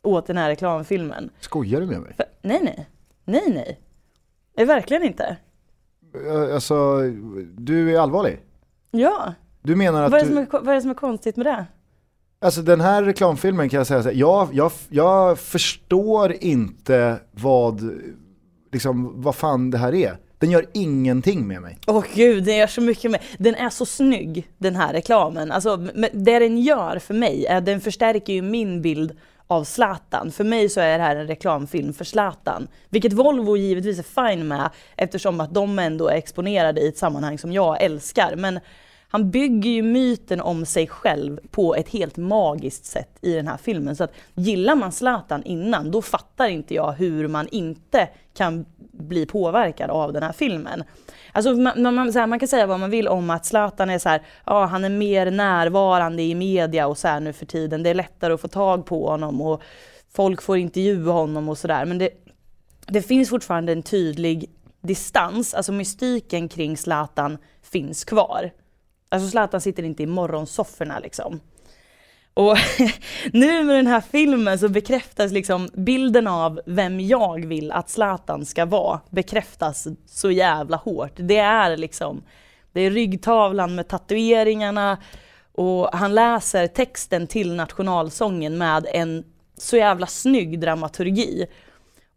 åt den här reklamfilmen. Skojar du med mig? För, nej, nej. Nej, nej. Är verkligen inte. Eh, Alltså, du är allvarlig? Ja. Du menar att Vad är, det som är, vad är det som är konstigt med det? alltså den här reklamfilmen kan jag säga så här, jag, jag, jag förstår inte vad, liksom, vad fan det här är. Den gör ingenting med mig. Åh gud, den gör så mycket med. Den är så snygg, den här reklamen. Alltså, det den gör för mig är den förstärker ju min bild av Zlatan. För mig så är det här en reklamfilm för Zlatan. Vilket Volvo givetvis är fine med eftersom att de ändå är exponerade i ett sammanhang som jag älskar. Men han bygger ju myten om sig själv på ett helt magiskt sätt i den här filmen. Så att gillar man Zlatan innan, då fattar inte jag hur man inte kan bli påverkad av den här filmen. Alltså man, man, här, man kan säga vad man vill om att Zlatan är så här, ja han är mer närvarande i media och så här nu för tiden. Det är lättare att få tag på honom och folk får intervjua honom och sådär. Men det, det finns fortfarande en tydlig distans, alltså mystiken kring Zlatan finns kvar. Alltså Zlatan sitter inte i morgonsofforna liksom. Och [laughs] nu med den här filmen så bekräftas liksom bilden av vem jag vill att Zlatan ska vara bekräftas så jävla hårt. Det är liksom, det är ryggtavlan med tatueringarna och han läser texten till nationalsången med en så jävla snygg dramaturgi.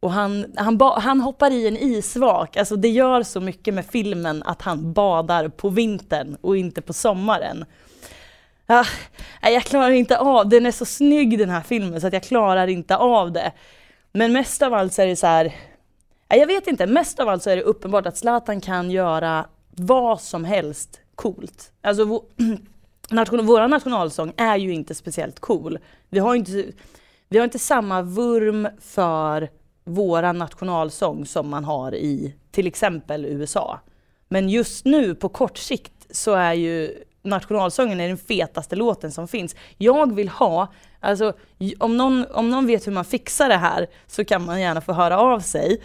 Och han, han, han hoppar i en isvak, alltså det gör så mycket med filmen att han badar på vintern och inte på sommaren. Ah, jag klarar inte av, den är så snygg den här filmen så att jag klarar inte av det. Men mest av allt så är det så här, jag vet inte, mest av allt så är det uppenbart att Zlatan kan göra vad som helst coolt. Alltså [clears throat] nation, vår nationalsång är ju inte speciellt cool. Vi har inte, vi har inte samma vurm för våran nationalsång som man har i till exempel USA. Men just nu på kort sikt så är ju nationalsången är den fetaste låten som finns. Jag vill ha, alltså om någon, om någon vet hur man fixar det här så kan man gärna få höra av sig.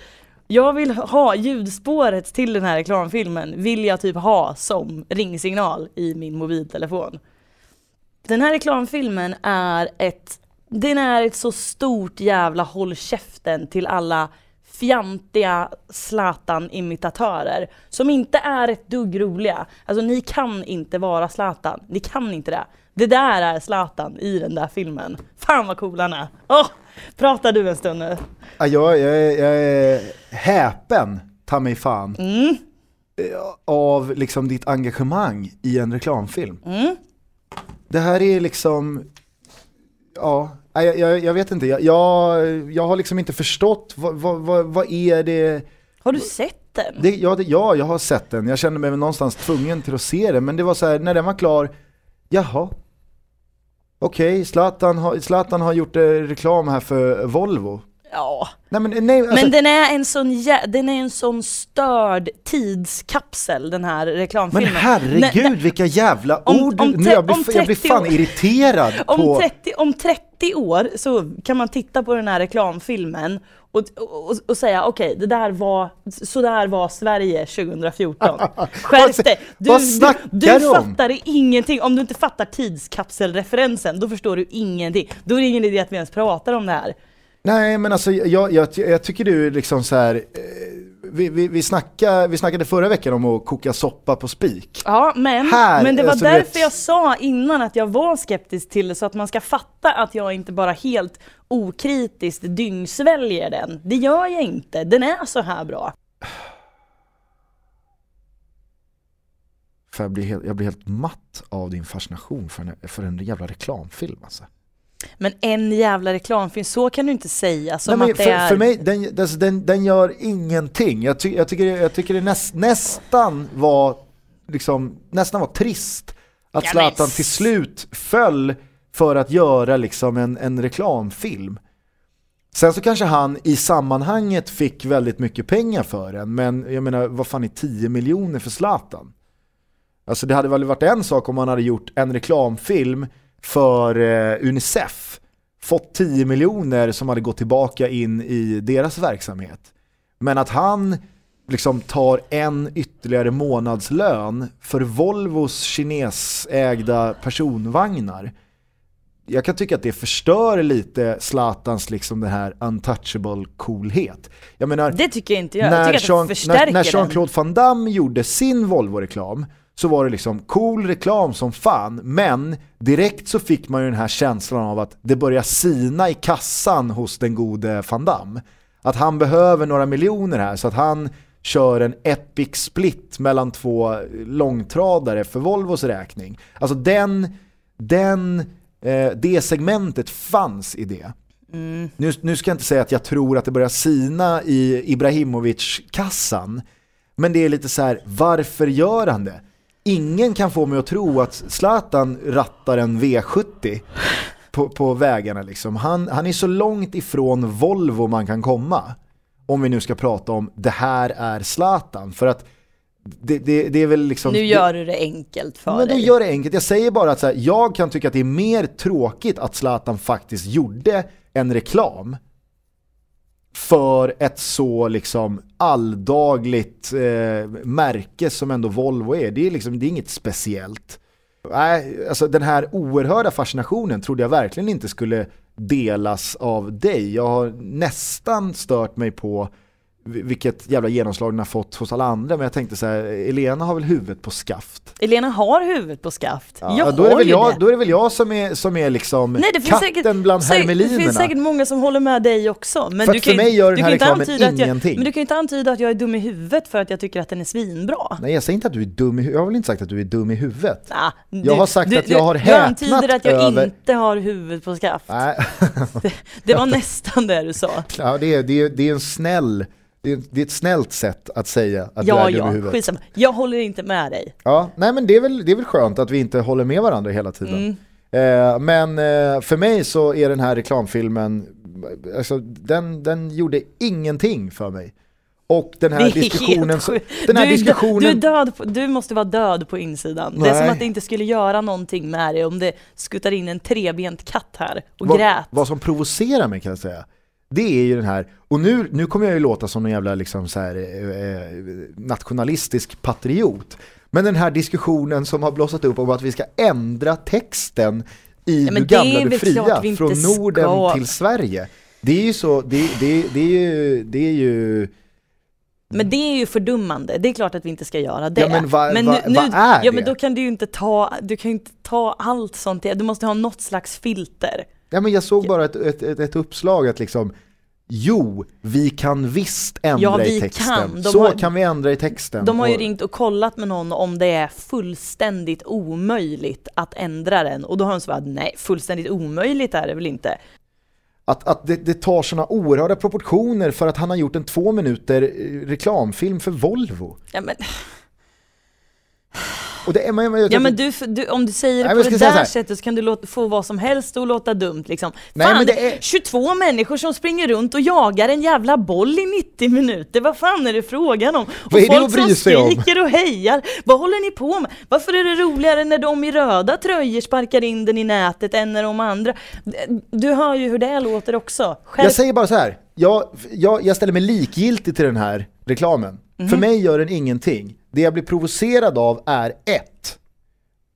Jag vill ha ljudspåret till den här reklamfilmen, vill jag typ ha som ringsignal i min mobiltelefon. Den här reklamfilmen är ett den är ett så stort jävla håll käften till alla fjantiga Zlatan-imitatörer som inte är ett dugg roliga. Alltså ni kan inte vara Zlatan, ni kan inte det. Det där är Zlatan i den där filmen. Fan vad cool han är. Oh, prata du en stund nu. Ja, jag, jag, jag är häpen, ta mig fan, mm. av liksom ditt engagemang i en reklamfilm. Mm. Det här är liksom, ja, jag, jag, jag vet inte, jag, jag, jag har liksom inte förstått vad, vad, vad, vad är det Har du sett den? Det, ja, det, ja, jag har sett den. Jag kände mig någonstans tvungen till att se den. Men det var så här, när den var klar, jaha. Okej, okay, Zlatan, har, Zlatan har gjort eh, reklam här för Volvo. Ja. Nej, men, nej, alltså... men den är en sån, den är en sån störd tidskapsel den här reklamfilmen. Men herregud N vilka jävla ord! Om, om nu jag, blir, jag blir fan irriterad om på... 30, om 30 år så kan man titta på den här reklamfilmen och, och, och säga okej, okay, det där var, så där var Sverige 2014. [laughs] Skärp dig! Du, Vad snackar du, du fattar ingenting, om du inte fattar tidskapselreferensen, då förstår du ingenting. Då är det ingen idé att vi ens pratar om det här. Nej men alltså jag, jag, jag tycker du liksom så här, eh, vi, vi, vi, snackade, vi snackade förra veckan om att koka soppa på spik. Ja men, här, men det var alltså, därför vet... jag sa innan att jag var skeptisk till det så att man ska fatta att jag inte bara helt okritiskt dyngsväljer den. Det gör jag inte, den är så här bra. För jag, blir helt, jag blir helt matt av din fascination för en, för en jävla reklamfilm alltså. Men en jävla reklamfilm, så kan du inte säga som Nej, att det för, är... För mig, den, alltså, den, den gör ingenting. Jag, ty, jag, tycker, jag tycker det näst, nästan var liksom, nästan var trist att Zlatan till slut föll för att göra liksom en, en reklamfilm. Sen så kanske han i sammanhanget fick väldigt mycket pengar för den, men jag menar vad fan är 10 miljoner för Zlatan? Alltså det hade väl varit en sak om man hade gjort en reklamfilm för eh, Unicef fått 10 miljoner som hade gått tillbaka in i deras verksamhet. Men att han liksom tar en ytterligare månadslön för Volvos kinesägda personvagnar. Jag kan tycka att det förstör lite Zlatans liksom det här untouchable coolhet. Jag menar, det tycker jag inte jag. jag tycker Jean, att när, när Jean-Claude Van Damme gjorde sin Volvo-reklam så var det liksom cool reklam som fan, men direkt så fick man ju den här känslan av att det börjar sina i kassan hos den gode van Damme. Att han behöver några miljoner här så att han kör en epic split mellan två långtradare för Volvos räkning. Alltså den, den, eh, det segmentet fanns i det. Nu, nu ska jag inte säga att jag tror att det börjar sina i Ibrahimovic-kassan. Men det är lite så här, varför gör han det? Ingen kan få mig att tro att Zlatan rattar en V70 på, på vägarna liksom. Han, han är så långt ifrån Volvo man kan komma. Om vi nu ska prata om det här är Zlatan. För att det, det, det är väl liksom... Nu gör du det enkelt för Men dig. gör det enkelt. Jag säger bara att här, jag kan tycka att det är mer tråkigt att Zlatan faktiskt gjorde en reklam för ett så liksom alldagligt eh, märke som ändå Volvo är. Det är, liksom, det är inget speciellt. Nej, alltså den här oerhörda fascinationen trodde jag verkligen inte skulle delas av dig. Jag har nästan stört mig på vilket jävla genomslag den har fått hos alla andra. Men jag tänkte så här, Elena har väl huvudet på skaft. Elena har huvudet på skaft. Ja, jag då, är det väl jag, det. då är det väl jag som är, som är liksom Nej, det finns katten säkert, bland hermelinerna. Det finns säkert många som håller med dig också. Men För du kan för mig gör du den här reklamen att jag, ingenting. Men du kan ju inte antyda att jag är dum i huvudet för att jag tycker att den är svinbra. Nej jag säger inte att du är dum i huvudet, jag har väl inte sagt att du är dum i huvudet. Nah, Jag har sagt att jag har Du häpnat antyder att jag över- inte har huvudet på skaft. Nej, [laughs] Det var [laughs] nästan det du sa. ja, det, är, det, är, det är en snäll, det är, är ett snällt sätt att säga att Ja, är ja, huvudet. skitsamma. Jag håller inte med dig. Ja, nej men det är, väl, det är väl skönt att vi inte håller med varandra hela tiden. Mm. Eh, men eh, för mig så är den här reklamfilmen, alltså, den, den gjorde ingenting för mig. Och den här är diskussionen, så, den här du, är diskussionen du, är död på, du måste vara död på insidan. Det är som Nej. att det inte skulle göra någonting med dig om det skuttar in en trebent katt här och vad, grät. vad som provocerar mig kan jag säga, det är ju den här, och nu, nu kommer jag ju låta som en jävla liksom så här, eh, eh, nationalistisk patriot, men den här diskussionen som har blossat upp om att vi ska ändra texten i Ja, Du gamla du fria från Norden ska. till Sverige. Det är ju så, det, det, det är ju, det är ju Men det är ju fördummande, det är klart att vi inte ska göra det. Ja, men vad- nu, vad är Ja men det? då kan du ju inte ta, du kan inte ta allt sånt, du måste ha något slags filter. Ja, men jag såg bara ett, ett, ett, ett uppslag att liksom Jo, vi kan visst ändra Ja, i vi texten. kan. Så har- kan vi ändra i texten. De har ju ringt och kollat med någon om det är fullständigt omöjligt att ändra den och då har de svarat nej, fullständigt omöjligt är det väl inte. Att, att det, det tar sådana oerhörda proportioner för att han har gjort en två minuter eh, reklamfilm för Volvo. Ja men, och det men, jag, ja, men du, du, om du säger det Nej, på det där sättet så kan du låta, få vad som helst och låta dumt liksom. Nej, fan, men det är- är 22 människor som springer runt och jagar en jävla boll i 90 minuter, vad fan är det frågan om? Och Vad är det folk att bry som sig om? skriker och hejar, vad håller ni på med? Varför är det roligare när de i röda tröjor sparkar in den i nätet än när de andra? Du hör ju hur det låter också. Skärp jag säger bara så här. Jag, jag, jag ställer mig likgiltig till den här reklamen. Mm. För mig gör den ingenting. Det jag blir provocerad av är ett,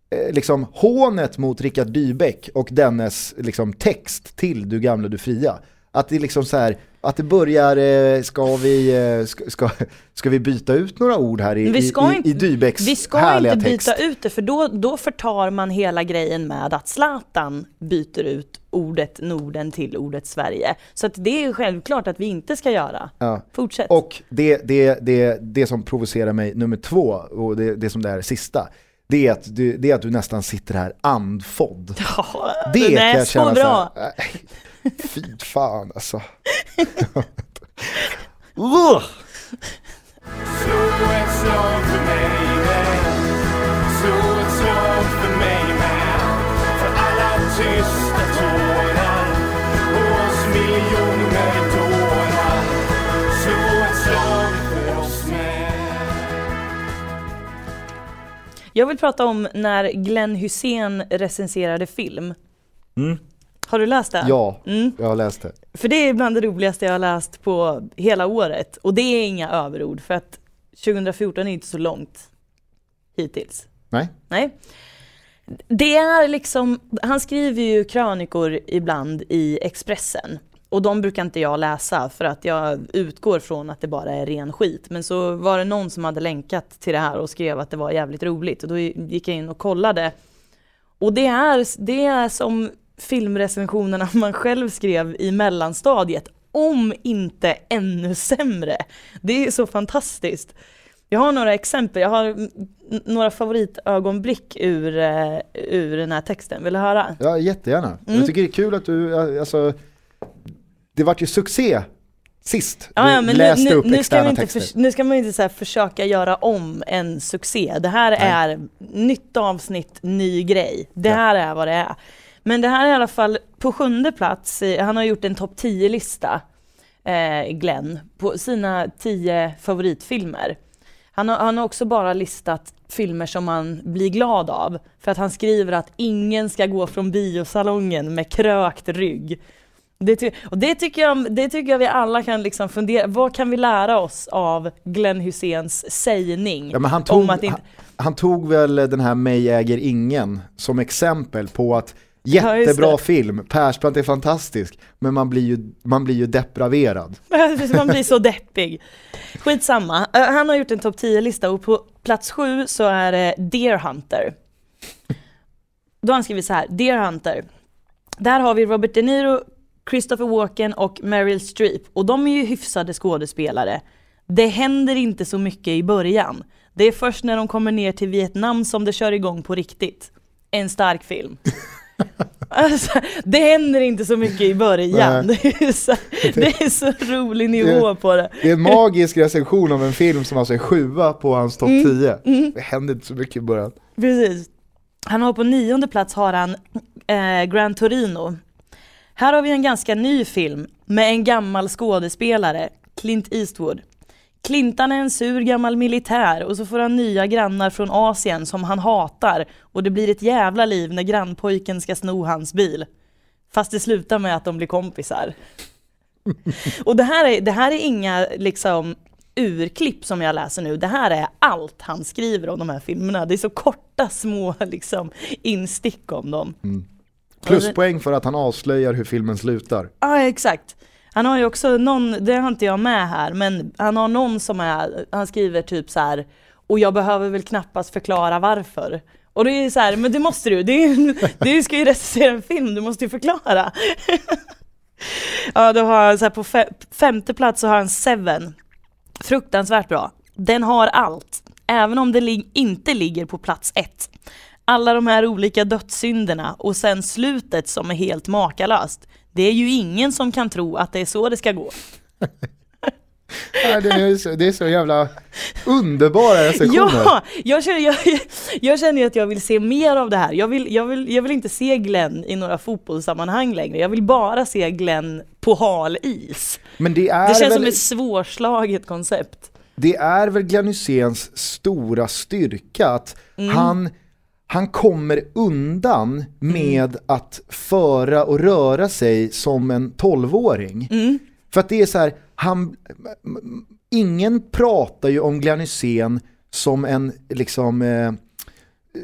eh, liksom hånet mot Rickard Dybeck och dennes liksom, text till Du gamla du fria. Att det liksom så här, att det börjar, eh, ska vi, eh, ska, ska, vi byta ut några ord här i, Vi ska i, inte- i Dybecks Vi ska härliga inte text? byta ut det för då, då förtar man hela grejen med att Zlatan byter ut ordet Norden till ordet Sverige. Så att det är självklart att vi inte ska göra. Ja. Fortsätt. Och det, det, det, det som provocerar mig nummer två, och det, det som det är sista, det är, att du, det är att du nästan sitter här andfådd. [laughs] Ja, Det kan är så bra. så här, nej, fy fan alltså. Jag vill prata om när Glenn Hussein recenserade film. Mm. Har du läst det? Ja, Mm. jag har läst det. För det är bland det roligaste jag har läst på hela året. Och det är inga överord för att 2014 är inte så långt hittills. Nej? Nej. Det är liksom, han skriver ju krönikor ibland i Expressen. Och de brukar inte jag läsa för att jag utgår från att det bara är ren skit. Men så var det någon som hade länkat till det här och skrev att det var jävligt roligt. Och då gick jag in och kollade. Och det är, det är som filmrecensionerna man själv skrev i mellanstadiet. om inte ännu sämre. Det är så fantastiskt. Jag har några exempel, jag har några favoritögonblick ur, eh, ur den här texten. Vill du höra? Ja, jättegärna. Mm. Jag tycker det är kul att du, alltså, det vart ju succé sist Ja, du ja, läste nu, upp nu, ska externa inte texter. förs- nu ska man inte så försöka göra om en succé. Det här är nytt avsnitt, ny grej. Det Ja. här är vad det är. Men det här är i alla fall på sjunde plats, han har gjort en topp 10-lista, eh, Glenn, på sina 10 favoritfilmer. Han har, han har också bara listat filmer som man blir glad av, för att han skriver att ingen ska gå från biosalongen med krökt rygg. Det, ty- och det, tycker jag, det tycker jag vi alla kan liksom fundera, vad kan vi lära oss av Glenn Hyséns sägning? Ja, han, tog, inte, han, han tog väl den här Mig äger ingen som exempel på att jättebra det. film, Persbrandt är fantastisk, men man blir ju, man blir ju depraverad. [laughs] man blir så deppig. Skitsamma, Eh, han har gjort en topp 10-lista och på plats sju så är det Deer Hunter. Då har han skrivit så här, Deer Hunter. Där har vi Robert De Niro, Christopher Walken och Meryl Streep och de är ju hyfsade skådespelare. Det händer inte så mycket i början. Det är först när de kommer ner till Vietnam som det kör igång på riktigt. En stark film. [laughs] Alltså, det händer inte så mycket i början. Det är, så, det är så rolig nivå på det. Det är en magisk recension av en film som alltså är sjua på hans topp Mm. 10. Det händer inte så mycket i början. Precis. Han har på nionde plats har han eh, Gran Torino. Här har vi en ganska ny film med en gammal skådespelare, Clint Eastwood. Clintan är en sur gammal militär och så får han nya grannar från Asien som han hatar och det blir ett jävla liv när grannpojken ska sno hans bil. Fast det slutar med att de blir kompisar. Och det här är, det här är inga liksom urklipp som jag läser nu, det här är allt han skriver om de här filmerna. Det är så korta små liksom instick om dem. Pluspoäng för att han avslöjar hur filmen slutar. Ja exakt. Han har ju också någon, det har inte jag med här, men han har någon som är, han skriver typ så här och jag behöver väl knappast förklara varför. Och det är ju så här, men det måste du, det är, du [laughs] ska ju recensera en film, du måste ju förklara. [laughs] ja, då har han så här på fe- femte plats så har han Seven. Fruktansvärt bra. Den har allt, även om det li inte ligger på plats ett. Alla de här olika dödssynderna och sen slutet som är helt makalöst. Det är ju ingen som kan tro att det är så det ska gå. [laughs] Det, är så, det är så jävla underbara recensioner. Ja, jag känner, jag, jag känner att jag vill se mer av det här. Jag vill, jag, vill, jag vill inte se Glenn i några fotbollssammanhang längre. Jag vill bara se Glenn på hal is. Men det är, Det känns väl, som ett svårslaget koncept. det är väl Glenn Hyséns stora styrka att Mm. han, han kommer undan med Mm. att föra och röra sig som en tolvåring. Mm. För att det är så här, han, ingen pratar ju om Glenn Hysén som en, liksom, eh,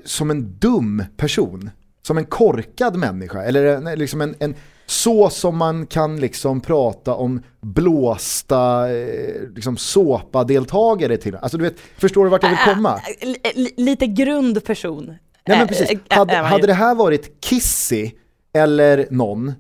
som en dum person. Som en korkad människa. Eller en, liksom en, en, så som man kan liksom prata om blåsta eh, liksom såpadeltagare till. Alltså du vet, förstår du vart jag vill komma? L- li- lite grund person. Nej men precis, hade, hade det här varit Kissy eller någon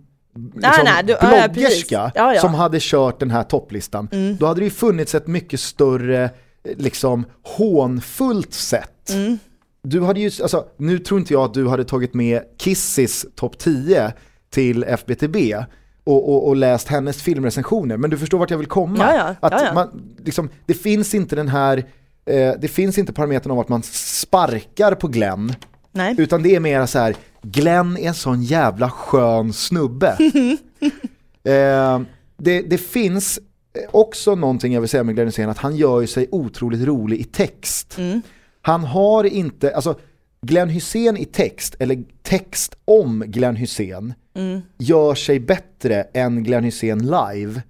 liksom, nej, du- ja, ja, precis. bloggerska Ja, Mm. ja. som hade kört den här topplistan, då hade det ju funnits ett mycket större, liksom hånfullt sätt. Mm. Du hade ju, alltså, nu tror inte jag att du hade tagit med Kissys topp 10 till FBTB och, och, och läst hennes filmrecensioner, men du förstår vart jag vill komma. Ja, ja, Att ja, ja. Man, liksom, det finns inte den här, eh, det finns inte parametern av att man sparkar på Glenn, Nej. utan det är mer så här, Glenn är en sån jävla skön snubbe. [laughs] eh, det, det finns också någonting jag vill säga med Glenn Hysén, att han gör ju sig otroligt rolig i text. Han har inte, alltså Glenn Hysén i text, eller text om Glenn Hysén, gör sig bättre än Glenn Hysén live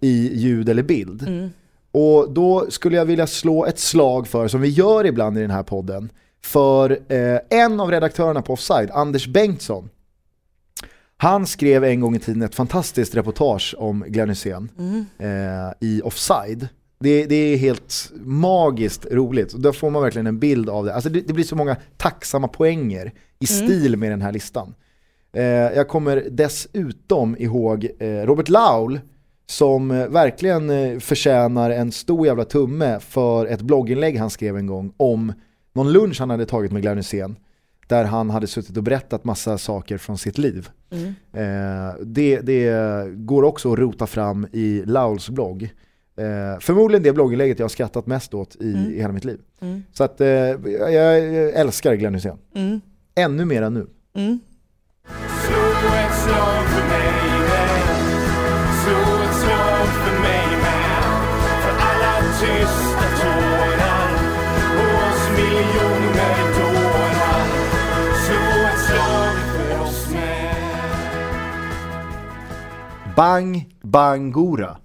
i ljud eller bild. Och då skulle jag vilja slå ett slag för, som vi gör ibland i den här podden, för eh, en av redaktörerna på Offside, Anders Bengtsson. Han skrev en gång i tiden ett fantastiskt reportage om Glenn Hysén eh, i Offside. Det, det är helt magiskt roligt. Där får man verkligen en bild av det. Alltså det, det blir så många tacksamma poänger i stil med den här listan. Eh, jag kommer dessutom ihåg eh, Robert Laul som eh, verkligen eh, förtjänar en stor jävla tumme för ett blogginlägg han skrev en gång om någon lunch han hade tagit med Glenn Hysén där han hade suttit och berättat massa saker från sitt liv. Mm. Eh, det, det går också att rota fram i Lauls blogg. Eh, förmodligen det blogginlägget jag har skrattat mest åt i, Mm. i hela mitt liv. Mm. Så att eh, jag, jag älskar Glenn Hysén. Mm. Ännu mer än nu. Bang Bangora.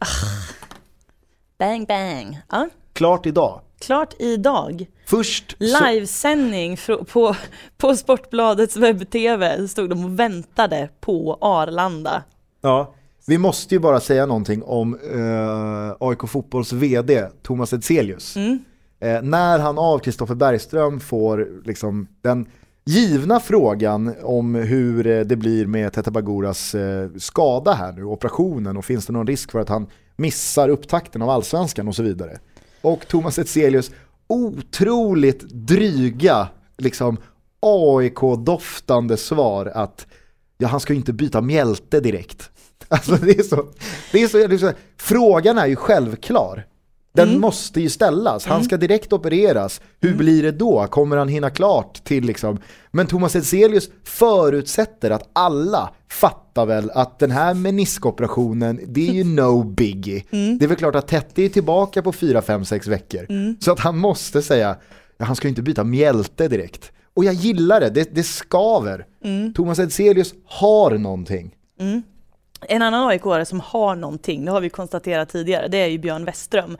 Bang bang. Ja, Klart idag. klart idag. Först Livesändning på, på Sportbladets webb-tv stod de och väntade på Arlanda. ja, vi måste ju bara säga någonting om eh, AIK Fotbolls VD Thomas Edselius. Mm. Eh, när han av Kristoffer Bergström får liksom den givna frågan om hur eh, det blir med Teta Baguras eh, skada här nu, operationen och finns det någon risk för att han missar upptakten av allsvenskan och så vidare. Och Thomas Etzelius otroligt dryga, liksom AIK-doftande svar att ja, han ska ju inte byta mjälte direkt. [laughs] Alltså det är så, det är så, det är så frågan är ju självklar. Den måste ju ställas, han ska direkt opereras. Hur blir det då? Kommer han hinna klart till liksom? Men Thomas Edselius förutsätter att alla fattar väl att den här meniskoperationen, det är ju [laughs] no biggie. Det är väl klart att Tette är tillbaka på 4, 5, 6 veckor. Så att han måste säga, ja, han ska ju inte byta mjälte direkt. Och jag gillar det, det, det skaver. Thomas Edselius har någonting. En annan aik som har någonting, det har vi konstaterat tidigare, det är ju Björn Westström.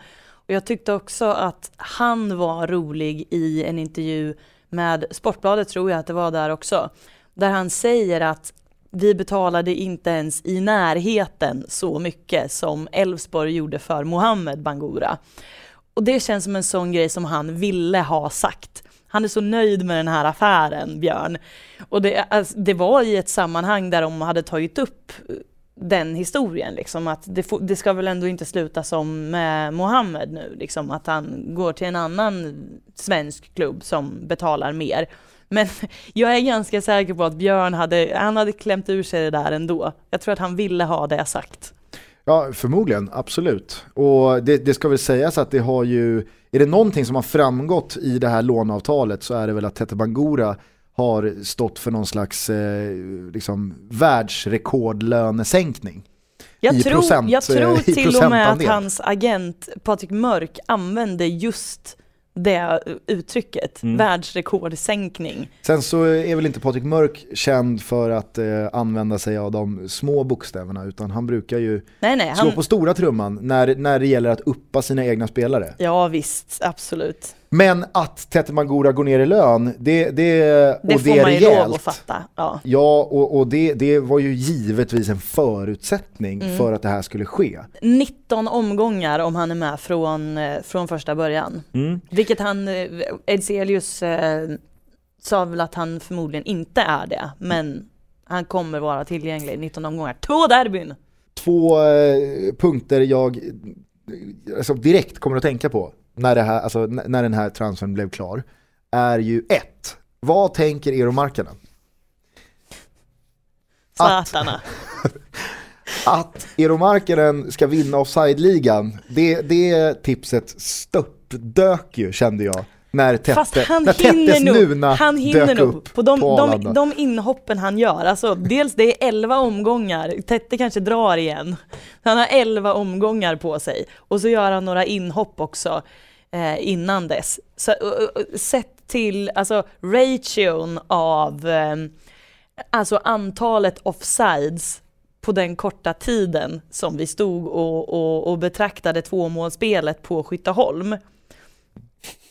Och jag tyckte också att han var rolig i en intervju med Sportbladet, tror jag att det var där också, där han säger att vi betalade inte ens i närheten så mycket som Elfsborg gjorde för Mohamed Bangura. Och det känns som en sån grej som han ville ha sagt. Han är så nöjd med den här affären, Björn. Och det, alltså, det var i ett sammanhang där de hade tagit upp den historien, liksom att det, det ska väl ändå inte sluta som med Mohammed nu, liksom att han går till en annan svensk klubb som betalar mer. Men [laughs] jag är ganska säker på att Björn hade, han hade klämt ur sig det där ändå. Jag tror att han ville ha det sagt. Ja, förmodligen, absolut. Och det, det ska väl sägas att det har ju, är det någonting som har framgått i det här låneavtalet så är det väl att Tete Bangura har stått för någon slags eh, liksom, världsrekordlönesänkning. Jag I tror, procent, jag eh, tror i till och med att hans agent Patrik Mörk använde just det uttrycket, Mm. världsrekordsänkning. Sen så är väl inte Patrik Mörk känd för att eh, använda sig av de små bokstäverna utan han brukar ju Nej, nej, slå han, på stora trumman när, när det gäller att uppa sina egna spelare. ja visst, absolut. Men att Tete Bangura går ner i lön, det, det, Det och får det är man ju rejält. lov att fatta. Ja. Ja, och, och det, det var ju givetvis en förutsättning Mm. för att det här skulle ske. 19 omgångar om han är med från, eh, från första början. Vilket han, eh, Edselius eh, sa väl att han förmodligen inte är det, men han kommer vara tillgänglig i 19 omgångar. Två derbyn! Två eh, punkter jag alltså, direkt kommer att tänka på när, det här, alltså, när den här transfern blev klar är ju ett, vad tänker Eero Markkanen? Att- Zlatarna. Att [laughs] Eero Markkanen ska vinna offside-ligan, det, det tipset störtdök ju kände jag. När, Tette, Fast han när hinner Tettes nog, Nuna han hinner dök nog upp på de, på de, de inhoppen han gör. Alltså, dels det är 11 omgångar, Tette kanske drar igen. Han har 11 omgångar på sig och så gör han några inhopp också eh, innan dess. Så, uh, sett till alltså, ration av eh, alltså antalet offsides på den korta tiden som vi stod och, och, och betraktade tvåmålsspelet på Skytteholm.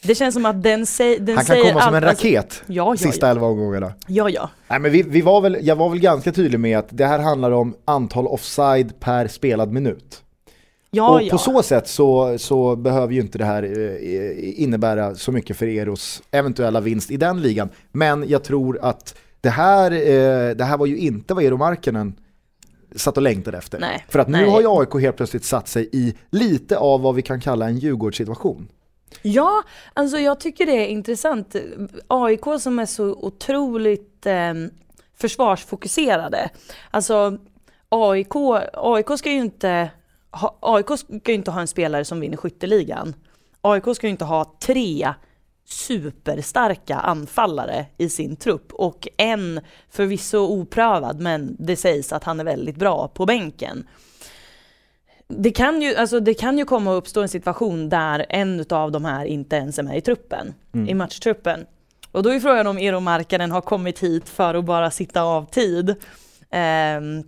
Det känns som att den, säg, den Han kan säger komma som en allt- alltså- raket ja, ja, sista ja. elva omgångarna. Ja, ja. Nej, men vi, vi var väl, jag var väl ganska tydlig med att det här handlar om antal offside per spelad minut. Ja, och ja. på så sätt så, så behöver ju inte det här eh, innebära så mycket för Eros eventuella vinst i den ligan. Men jag tror att det här, eh, det här var ju inte vad Eero Markkanen satt och längtade efter. Nej, För att nu nej. har ju AIK helt plötsligt satt sig i lite av vad vi kan kalla en Djurgårdssituation. Ja, alltså jag tycker det är intressant. AIK som är så otroligt eh, försvarsfokuserade. Alltså AIK, AIK ska ju inte ha, AIK ska ju inte ha en spelare som vinner skytteligan. AIK ska ju inte ha tre superstarka anfallare i sin trupp och en förvisso oprövad men det sägs att han är väldigt bra på bänken. Det kan, ju, alltså det kan ju komma att uppstå en situation där en av de här inte ens är med i truppen, i matchtruppen. Och då är frågan om Eero Markkanen har kommit hit för att bara sitta av tid. Ehm,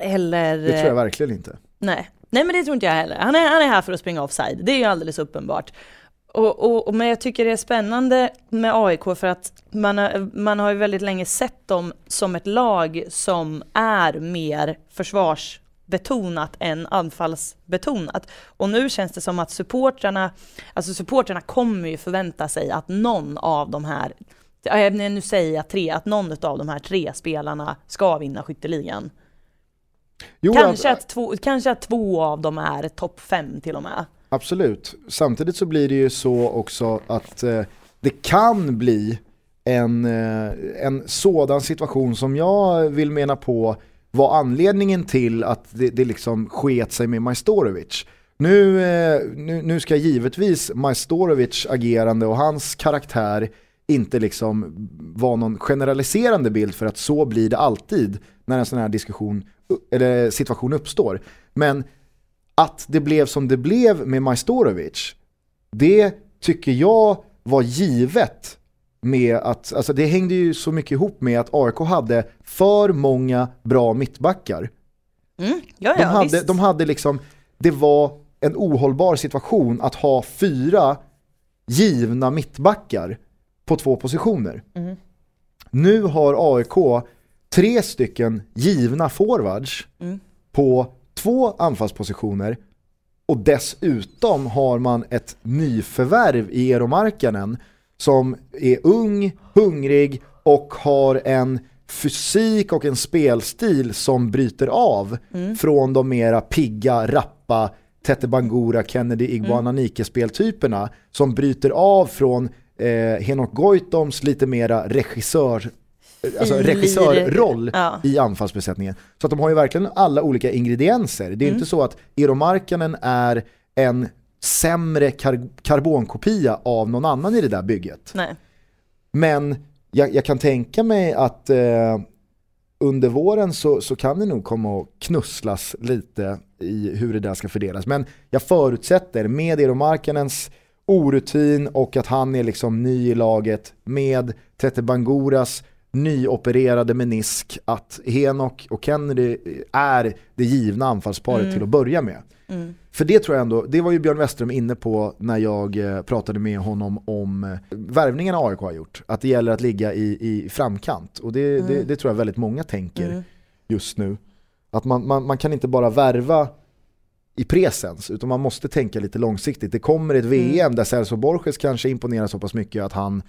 eller... Det tror jag verkligen inte. Nej. Nej men det tror inte jag heller. Han är, han är här för att springa offside, det är ju alldeles uppenbart. Och, och, och, men jag tycker det är spännande med AIK för att man har, man har ju väldigt länge sett dem som ett lag som är mer försvarsbetonat än anfallsbetonat. Och nu känns det som att supportrarna, alltså supportrarna kommer ju förvänta sig att någon av de här, nu säger jag tre, att någon av de här tre spelarna ska vinna skytteligan. Jo, Kanske att- att, två, kanske att två av dem är topp fem till och med. Absolut. Samtidigt så blir det ju så också att eh, det kan bli en, eh, en sådan situation som jag vill mena på var anledningen till att det, det liksom sket sig med Majstorovic. Nu, eh, nu, nu ska givetvis Majstorovic agerande och hans karaktär inte liksom vara någon generaliserande bild för att så blir det alltid när en sån här diskussion eller situation uppstår. Men att det blev som det blev med Majstorovic, det tycker jag var givet med att, alltså det hängde ju så mycket ihop med att AIK hade för många bra mittbackar. Mm, ja, De, ja, hade, visst. de hade liksom, det var en ohållbar situation att ha fyra givna mittbackar på två positioner. Mm. Nu har AIK tre stycken givna forwards Mm. på två anfallspositioner och dessutom har man ett nyförvärv i Eero Markkanen som är ung, hungrig och har en fysik och en spelstil som bryter av från de mera pigga, rappa Tete Bangura, Kennedy Iguananike speltyperna som bryter av från eh, Henok Goitoms lite mera regissör alltså Filir. regissörroll Ja. i anfallsbesättningen. Så att de har ju verkligen alla olika ingredienser. Det är Mm. inte så att Eero Markkanen är en sämre kar- karbonkopia av någon annan i det där bygget. Nej. Men jag, jag kan tänka mig att eh, under våren så, så kan det nog komma att knusslas lite i hur det där ska fördelas. Men jag förutsätter med Eero Markkanens orutin och att han är liksom ny i laget med Tete Banguras nyopererade menisk att Henok och Kennedy är det givna anfallsparet till att börja med. Mm. För det tror jag ändå, det var ju Björn Westström inne på när jag eh, pratade med honom om eh, värvningarna AIK har gjort. Att det gäller att ligga i, i framkant. Och det, det, det tror jag väldigt många tänker Mm. just nu. Att man, man, man kan inte bara värva i presens, utan man måste tänka lite långsiktigt. Det kommer ett VM där Celso Borges kanske imponerar så pass mycket att han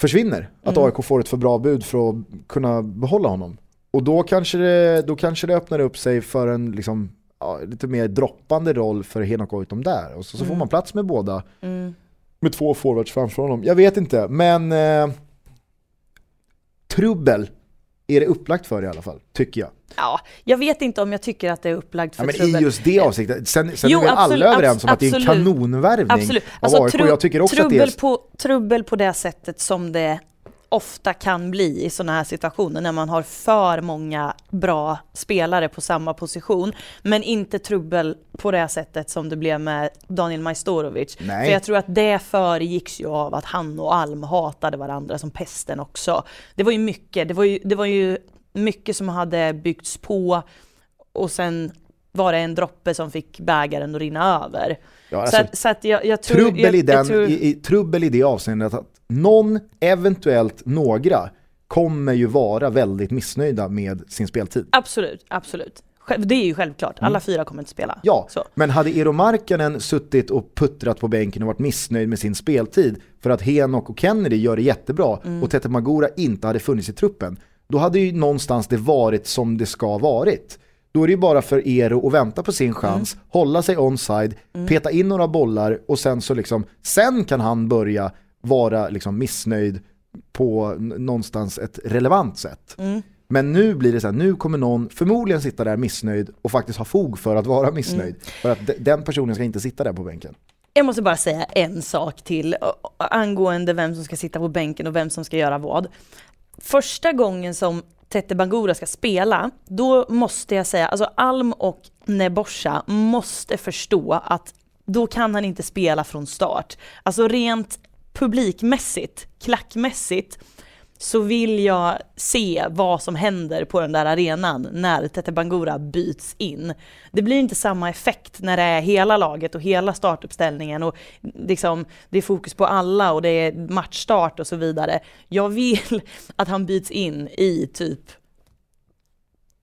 försvinner. Att Mm. AIK får ett för bra bud för att kunna behålla honom. Och då kanske det, då kanske det öppnar upp sig för en liksom, ja, lite mer droppande roll för Henok Goitom där. Och så, så får man plats med båda. Mm. Med två forwards framför honom. Jag vet inte, men eh, trubbel är det upplagt för i alla fall, tycker jag. Ja, jag vet inte om jag tycker att det är upplagt för Ja, men trubbel. i just det avsiktet. Sen, sen Jo, är vi alla överens om att det är en absolut. kanonvärvning Absolut. av Alltså, AIK. tru- jag tycker också att trubbel, det är... på, trubbel på det sättet som det ofta kan bli i sådana här situationer när man har för många bra spelare på samma position. Men inte trubbel på det sättet som det blev med Daniel Majstorovic. Nej. För jag tror att det föregicks ju av att han och Alm hatade varandra som pesten också. Det var ju mycket, det var ju, det var ju mycket som hade byggts på och sen var det en droppe som fick bägaren att rinna över. Ja, så alltså, att, så att jag, jag tror... trubbel, jag, i den, jag tror, i, i, trubbel i det avseendet att någon, eventuellt några, kommer ju vara väldigt missnöjda med sin speltid. Absolut, absolut. Det är ju självklart, alla fyra kommer inte spela. Mm. Ja, Så. men hade Eero Markkanen suttit och puttrat på bänken och varit missnöjd med sin speltid för att Henok och Kennedy gör det jättebra Mm. och Tete Magura inte hade funnits i truppen, då hade ju någonstans det varit som det ska varit. Då är det ju bara för Eero att vänta på sin chans, hålla sig onside, peta in några bollar och sen så liksom, sen kan han börja vara liksom missnöjd på någonstans ett relevant sätt. Men nu blir det så här, nu kommer någon förmodligen sitta där missnöjd och faktiskt ha fog för att vara missnöjd. För att de- den personen ska inte sitta där på bänken. Jag måste bara säga en sak till angående vem som ska sitta på bänken och vem som ska göra vad. Första gången som Tete Bangura ska spela, då måste jag säga, alltså Alm och Nebosha måste förstå att då kan han inte spela från start. Alltså rent publikmässigt, klackmässigt, så vill jag se vad som händer på den där arenan när Tete Bangura byts in. Det blir inte samma effekt när det är hela laget och hela startuppställningen och liksom, det är fokus på alla och det är matchstart och så vidare. Jag vill [laughs] att han byts in i typ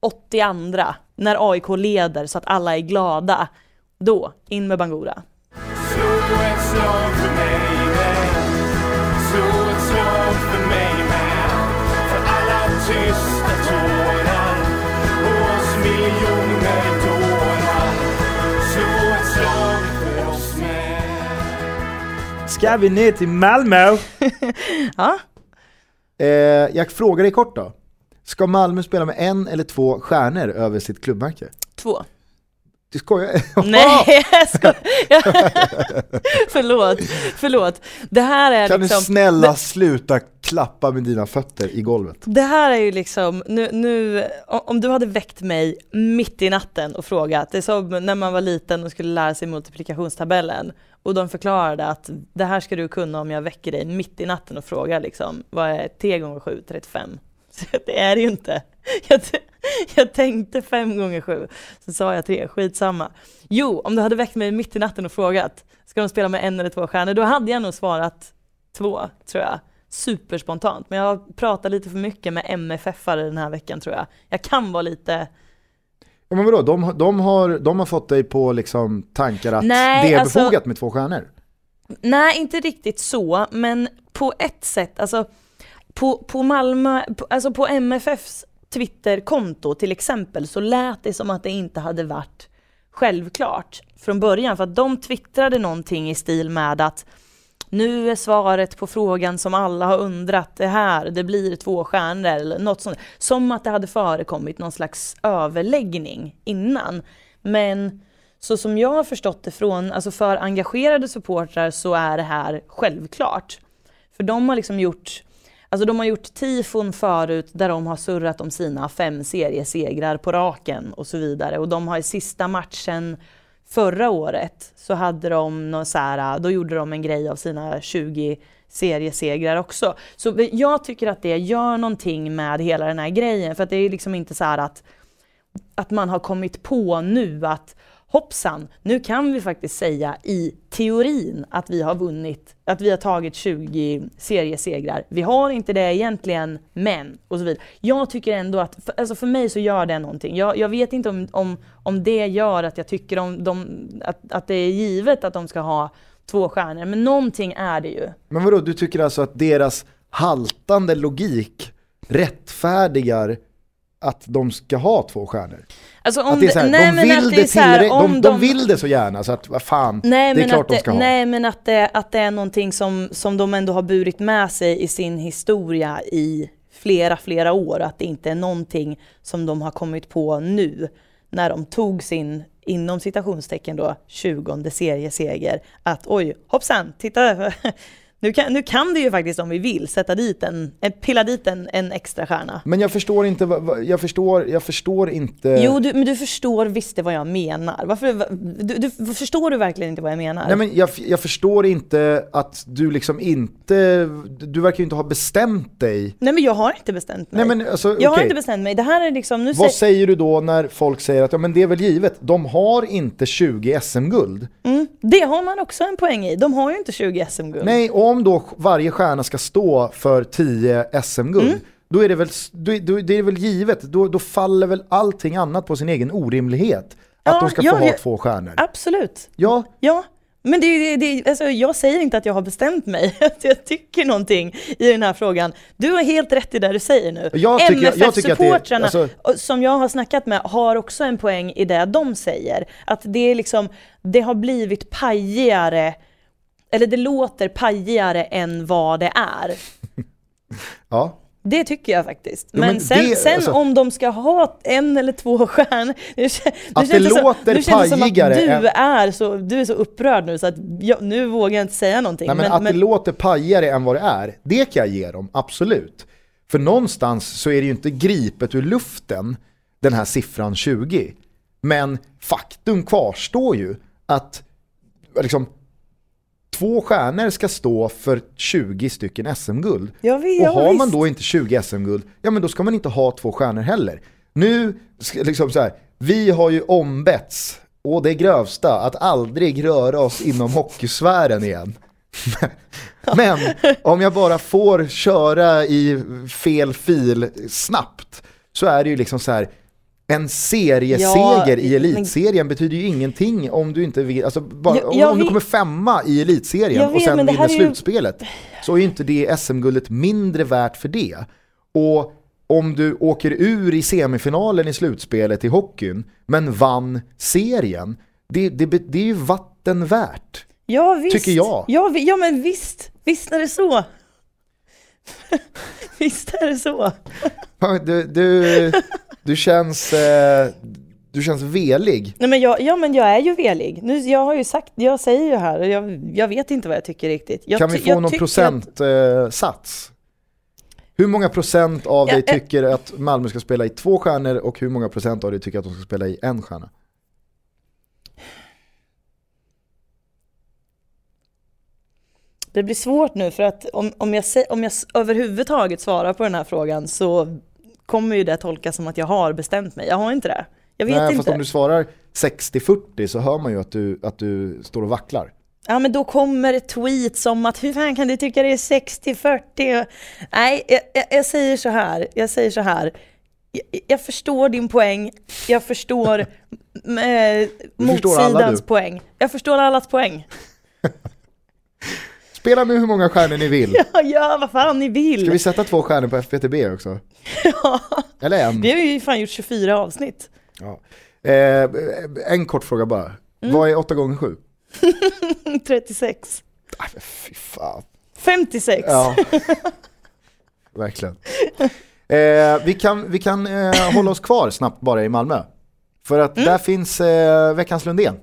82 när AIK leder så att alla är glada. Då, in med Bangura. Slå tysta tårar och oss miljoner dårar. Slå ett slag för oss med. Ska vi ner till Malmö? [laughs] Ja, Eh, jag frågar dig kort då. Ska Malmö spela med en eller två stjärnor över sitt klubbmärke? två. Du skojar? [laughs] Nej, [laughs] jag skojar. [laughs] förlåt, förlåt. Det här är Kan liksom... du snälla sluta klappa med dina fötter i golvet? Det här är ju liksom, nu, nu, om du hade väckt mig mitt i natten och frågat, det är som när man var liten och skulle lära sig multiplikationstabellen och de förklarade att det här ska du kunna om jag väcker dig mitt i natten och frågar liksom, vad är 3 gånger 7? 35. Så det är det ju inte. Jag, t- [laughs] jag tänkte 5 gånger 7, så sa jag 3, skitsamma. Jo, om du hade väckt mig mitt i natten och frågat, ska de spela med en eller två stjärnor? Då hade jag nog svarat två, tror jag superspontant. Men jag har pratat lite för mycket med MFF-are den här veckan tror jag. Jag kan vara lite, Ja, men vadå, de, de, har, de har fått dig på liksom tankar att Nej, det är alltså- befogat med två stjärnor? nej inte riktigt så, men på ett sätt, alltså på, på Malmö, på, alltså på MFFs Twitterkonto till exempel så lät det som att det inte hade varit självklart från början för att de twittrade någonting i stil med att nu är svaret på frågan som alla har undrat det här, det blir två stjärnor eller något sånt. Som att det hade förekommit någon slags överläggning innan. Men så som jag har förstått det från, alltså för engagerade supportrar så är det här självklart. För de har liksom gjort, alltså de har gjort tifon förut där de har surrat om sina fem seriesegrar på raken och så vidare. Och de har i sista matchen förra året så hade de någon så här, då gjorde de en grej av sina 20 seriesegrar också. Så jag tycker att det gör någonting med hela den här grejen för att det är liksom inte så här att att man har kommit på nu att hoppsan, nu kan vi faktiskt säga i teorin att vi har vunnit, att vi har tagit 20 seriesegrar. Vi har inte det egentligen, men och så vidare. Jag tycker ändå att, för, alltså för mig så gör det någonting. Jag, jag vet inte om, om, om det gör att jag tycker om de, att, att det är givet att de ska ha två stjärnor, men någonting är det ju. Men vadå, du tycker alltså att deras haltande logik rättfärdigar att de ska ha två stjärnor? Alltså om Att det är så här, nej, de, vill att det så här, tillräck- om de, de vill det så gärna så att vad fan, Nej, det är men klart att de det, ska ha. Nej men att det, att det är någonting som, som de ändå har burit med sig i sin historia i flera, flera år. Att det inte är någonting som de har kommit på nu när de tog sin, inom citationstecken då, 20 serieseger. Att oj, hoppsan, titta, [laughs] nu kan, nu kan det ju faktiskt om vi vill sätta dit en, en pilla dit en, en extra stjärna. Men jag förstår inte, jag förstår, jag förstår inte... Jo, du, men du förstår visst vad jag menar. Varför, du, du, förstår du verkligen inte vad jag menar? Nej men jag, jag förstår inte att du liksom inte, du verkar ju inte ha bestämt dig. Nej men jag har inte bestämt mig. Nej men alltså jag har okej. inte bestämt mig. Det här är liksom, nu Vad säger, säger du då när folk säger att ja, men det är väl givet, de har inte 20 SM-guld. mm, det har man också en poäng i. De har ju inte 20 SM-guld. Nej, och om då varje stjärna ska stå för 10 SM-guld, Mm. då, är det väl, då, då, det är väl givet, då, då faller väl allting annat på sin egen orimlighet. Att Ja, de ska ja, få ha två stjärnor. Absolut. Ja, Ja, Men det, det, alltså, jag säger inte att jag har bestämt mig, [laughs] att jag tycker någonting i den här frågan. Du har helt rätt i det du säger nu. MFF-supportrarna alltså- som jag har snackat med har också en poäng i det de säger. Att det är liksom, det har blivit pajigare, eller det låter pajigare än vad det är. [laughs] Ja. Det tycker jag faktiskt. Jo, men, men sen, det- sen alltså- om de ska ha en eller två [laughs] stjärnor. Nu, Att det som- låter nu känns det som att pajigare du är, så, du är så upprörd nu så att jag, nu vågar jag inte säga någonting. Nej, men, att det låter pajigare än vad det är, det kan jag ge dem, absolut. För någonstans så är det ju inte gripet ur luften, den här siffran 20. Men faktum kvarstår ju att liksom, två stjärnor ska stå för 20 stycken SM-guld. Vet, Och ja, har man då inte 20 SM-guld, ja men då ska man inte ha två stjärnor heller. Nu, liksom så här, vi har ju ombetts, och det grövsta, att aldrig röra oss inom hockeysfären igen. [laughs] Men om jag bara får köra i fel fil snabbt så är det ju liksom så här en serieseger Ja, i elitserien betyder ju ingenting om du inte vill, alltså bara, Jag- om, jag om du vet- kommer femma i elitserien Jag och vet, sen men vinner ju- slutspelet så är ju inte det SM-guldet mindre värt för det. Och om du åker ur i semifinalen i slutspelet i hockeyn men vann serien, det, det, det är ju vatten värt. Ja visst. Tycker jag. Ja, ja men visst, visst är det så. [laughs] visst är det så. Du, du, [laughs] du, känns, eh, du känns velig. Nej, men jag, ja men jag är ju velig. Nu, jag har ju sagt, jag säger ju här jag, jag vet inte vad jag tycker riktigt. Jag, Kan vi få någon procentsats? Hur många procent av Ja, dig eh. tycker att Malmö ska spela i två stjärnor och hur många procent av dig tycker att de ska spela i en stjärna? Det blir svårt nu för att om, om, jag, om jag överhuvudtaget svarar på den här frågan så kommer ju det tolkas som att jag har bestämt mig. Jag har inte det. Jag vet Nej, inte. fast om du svarar 60-40 så hör man ju att du, att du står och vacklar. Ja men då kommer tweets om att hur fan kan du tycka det är 60-40? Nej, jag, jag, jag säger så här. Jag säger så här. Jag, jag förstår din poäng. Jag förstår [laughs] eh, förstår alla, motsidans poäng. Jag förstår allas poäng. [laughs] Spela nu hur många stjärnor ni vill. [laughs] Ja, ja vad fan ni vill. Ska vi sätta två stjärnor på FBTB också? [laughs] Ja, Eller en? vi har ju fan gjort 24 avsnitt. Ja. Eh, en kort fråga bara. Mm. Vad är 8 gånger 7? 36. Ah, fy fan. 56. Ja, [laughs] verkligen. Eh, vi kan, vi kan eh, hålla oss kvar snabbt bara i Malmö. För att där finns eh, veckans Lundén.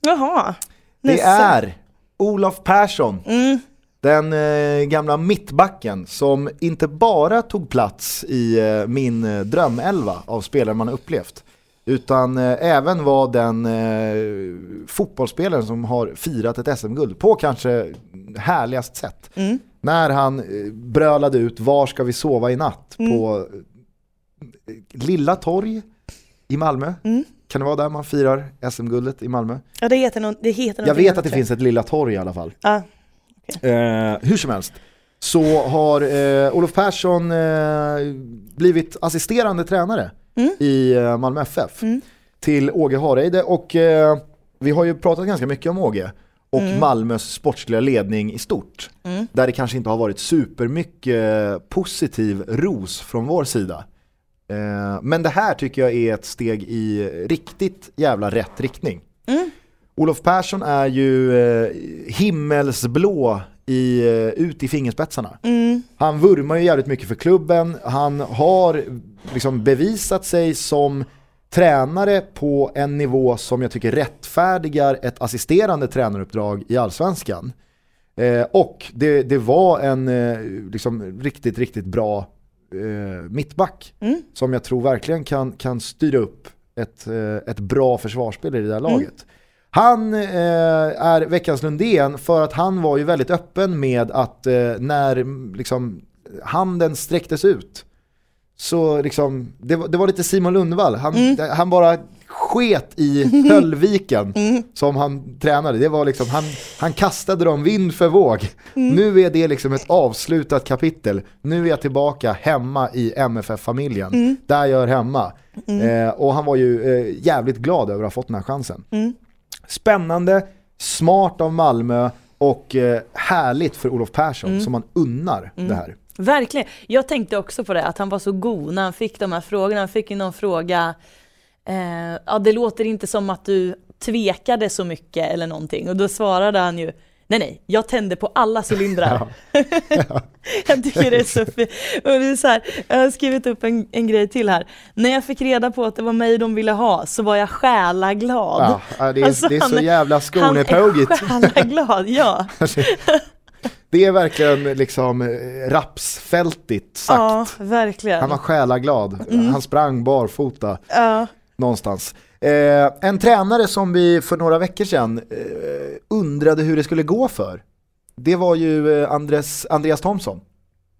Jaha. Det Nisse. är Olof Persson, Mm. den eh, gamla mittbacken som inte bara tog plats i eh, min eh, drömelva av spelare man upplevt. Utan eh, även var den eh, fotbollsspelaren som har firat ett SM-guld på kanske härligast sätt. Mm. När han eh, brölade ut var ska vi sova i natt på eh, Lilla Torg i Malmö. Mm. Kan det vara där man firar SM-guldet i Malmö? Ja det heter, någon, det heter Jag vet att det finns ett Lilla Torg i alla fall. Ja. Eh, hur som helst så har eh, Olof Persson eh, blivit assisterande tränare Mm. i eh, Malmö FF Mm. till Åge Hareide och eh, vi har ju pratat ganska mycket om Åge och Malmös sportsliga ledning i stort. Mm. Där det kanske inte har varit supermycket positiv ros från vår sida. Eh, men det här tycker jag är ett steg i riktigt jävla rätt riktning. Mm. Olof Persson är ju eh, himmelsblå i, eh, ut i fingerspetsarna. Mm. Han vurmar ju jävligt mycket för klubben, han har liksom bevisat sig som tränare på en nivå som jag tycker rättfärdigar ett assisterande tränaruppdrag i allsvenskan. Eh, och det, det var en eh, liksom, riktigt, riktigt bra eh, mittback Mm. som jag tror verkligen kan, kan styra upp ett, eh, ett bra försvarsspel i det där laget. Han eh, är veckans Lundén för att han var ju väldigt öppen med att eh, när mm, liksom, handen sträcktes ut så liksom, det, var, det var lite Simon Lundvall, han, han bara sket i [laughs] Höllviken som han tränade. Det var liksom, han, han kastade dem vind för våg. Nu är det liksom ett avslutat kapitel. Nu är jag tillbaka hemma i MFF-familjen, där jag är hemma. Eh, och han var ju eh, jävligt glad över att ha fått den här chansen. Spännande, smart av Malmö och eh, härligt för Olof Persson Mm. som man unnar det här. Verkligen. Jag tänkte också på det, att han var så god när han fick de här frågorna. Han fick ju någon fråga, eh, ja det låter inte som att du tvekade så mycket eller någonting. Och då svarade han ju, nej nej, jag tände på alla cylindrar. [laughs] jag tycker det är så fint. Och det är så här, jag har skrivit upp en, en grej till här. När jag fick reda på att det var mig de ville ha så var jag själaglad. Ja, ja, det, är, Alltså, det är så han- jävla Han är själaglad, [laughs] ja. Det är verkligen liksom eh, rapsfältigt sagt. Ja, verkligen. Han var själaglad, Mm. han sprang barfota Ja. Någonstans. Eh, en tränare som vi för några veckor sedan eh, undrade hur det skulle gå för, det var ju eh, Andres, Andreas Thomsson.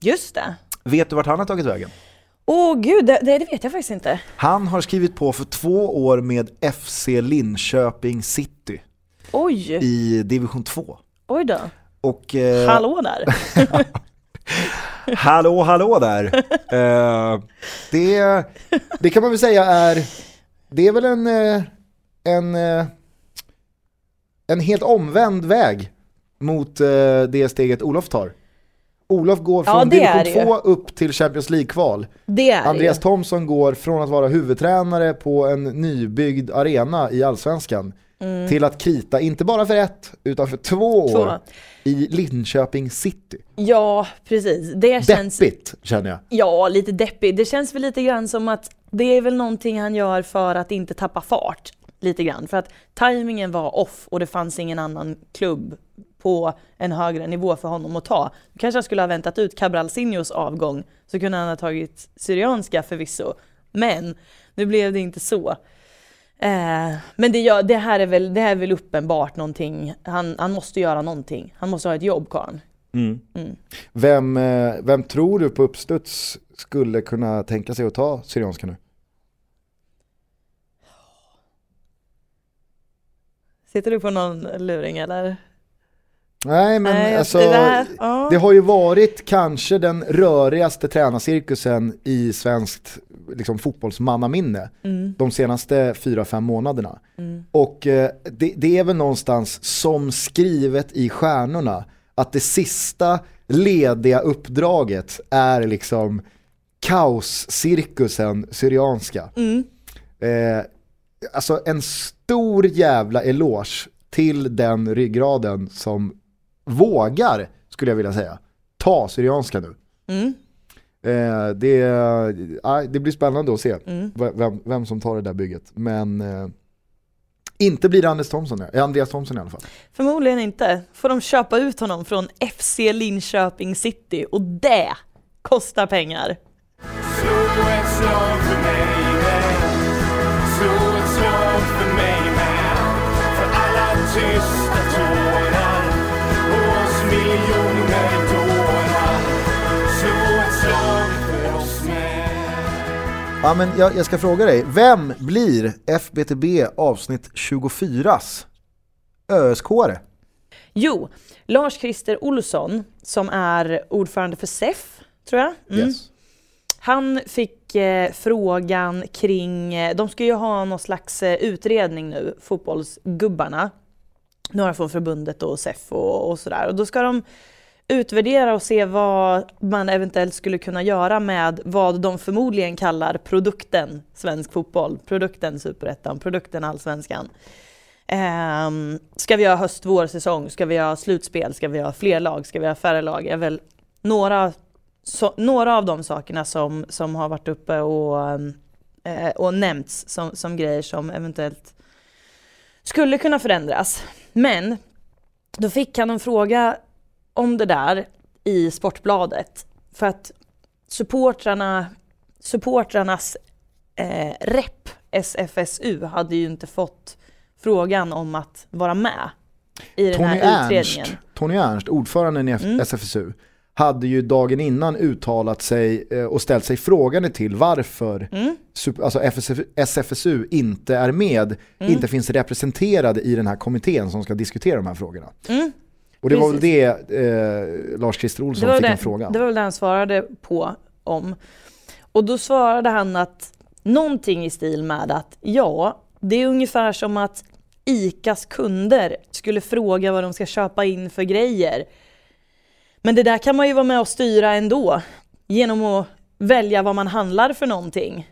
Just det. Vet du vart han har tagit vägen? Åh gud, det, det vet jag faktiskt inte. Han har skrivit på för två år med FC Linköping City Oj, i division 2. oj då. Och, eh, Hallå där. [laughs] hallå hallå där! [laughs] eh, det, det kan man väl säga är, det är väl en, eh, en, eh, en helt omvänd väg mot eh, det steget Olof tar. Olof går Ja, från är division det ju. 2 upp till Champions League-kval. Andreas ju. Thomsson går från att vara huvudtränare på en nybyggd arena i Allsvenskan till att krita, inte bara för ett, utan för två, Mm. Två. år i Linköping City. Ja, precis. Det känns... Deppigt känner jag. Ja, lite deppigt. Det känns väl lite grann som att det är väl någonting han gör för att inte tappa fart. Lite grann. För att tajmingen var off och det fanns ingen annan klubb på en högre nivå för honom att ta. Kanske han skulle ha väntat ut Cabral Sinhos avgång så kunde han ha tagit Syrianska förvisso. Men nu blev det inte så. Eh, men det, gör, det, här är väl, det här är väl uppenbart någonting. Han, han måste göra någonting. Han måste ha ett jobb, karln. Vem, eh, vem tror du på uppstuds skulle kunna tänka sig att ta Syrianska nu? Sitter du på någon luring eller? Nej men Nej, alltså, det där- ja. det har ju varit kanske den rörigaste tränarcirkusen i svenskt liksom, fotbollsmannaminne Mm. de senaste 4-5 månaderna. Och eh, det, det är väl någonstans som skrivet i stjärnorna att det sista lediga uppdraget är liksom kaoscirkusen Syrianska. Mm. Eh, alltså en stor jävla eloge till den ryggraden som vågar, skulle jag vilja säga, ta Syrianska nu. Mm. Eh, det, eh, det blir spännande att se Mm. vem, vem som tar det där bygget. Men eh, inte blir det Anders Thomsson, eh, Andreas Thomsson i alla fall. Förmodligen inte. Får de köpa ut honom från FC Linköping City och det kostar pengar. Slå Ja, men jag, jag ska fråga dig, vem blir FBTB avsnitt 24s ÖSK-are? Jo, Lars-Christer Olsson som är ordförande för SEF, tror jag. Mm. Yes. Han fick eh, frågan kring, eh, de ska ju ha någon slags eh, utredning nu, fotbollsgubbarna. Några från förbundet och SEF och, och sådär. Och då ska de utvärdera och se vad man eventuellt skulle kunna göra med vad de förmodligen kallar produkten svensk fotboll. Produkten superettan, produkten allsvenskan. Um, ska vi ha höst, vår säsong? Ska vi ha slutspel? Ska vi ha fler lag? Ska vi ha färre lag? är väl några, så, några av de sakerna som, som har varit uppe och, eh, och nämnts som, som grejer som eventuellt skulle kunna förändras. Men då fick han en fråga om det där i Sportbladet. För att supportrarna, supportrarnas eh, rep, SFSU, hade ju inte fått frågan om att vara med i den Tony här utredningen. Ernst, Tony Ernst, ordföranden i Mm. SFSU, hade ju dagen innan uttalat sig eh, och ställt sig frågande till varför Mm. alltså SFSU inte är med, Mm. inte finns representerade i den här kommittén som ska diskutera de här frågorna. Mm. Och det var väl Precis. det eh, Lars-Christer Olsson fick det, en fråga. det var väl det han svarade på om. Och då svarade han att någonting i stil med att ja, det är ungefär som att ICAs kunder skulle fråga vad de ska köpa in för grejer. Men det där kan man ju vara med och styra ändå genom att välja vad man handlar för någonting.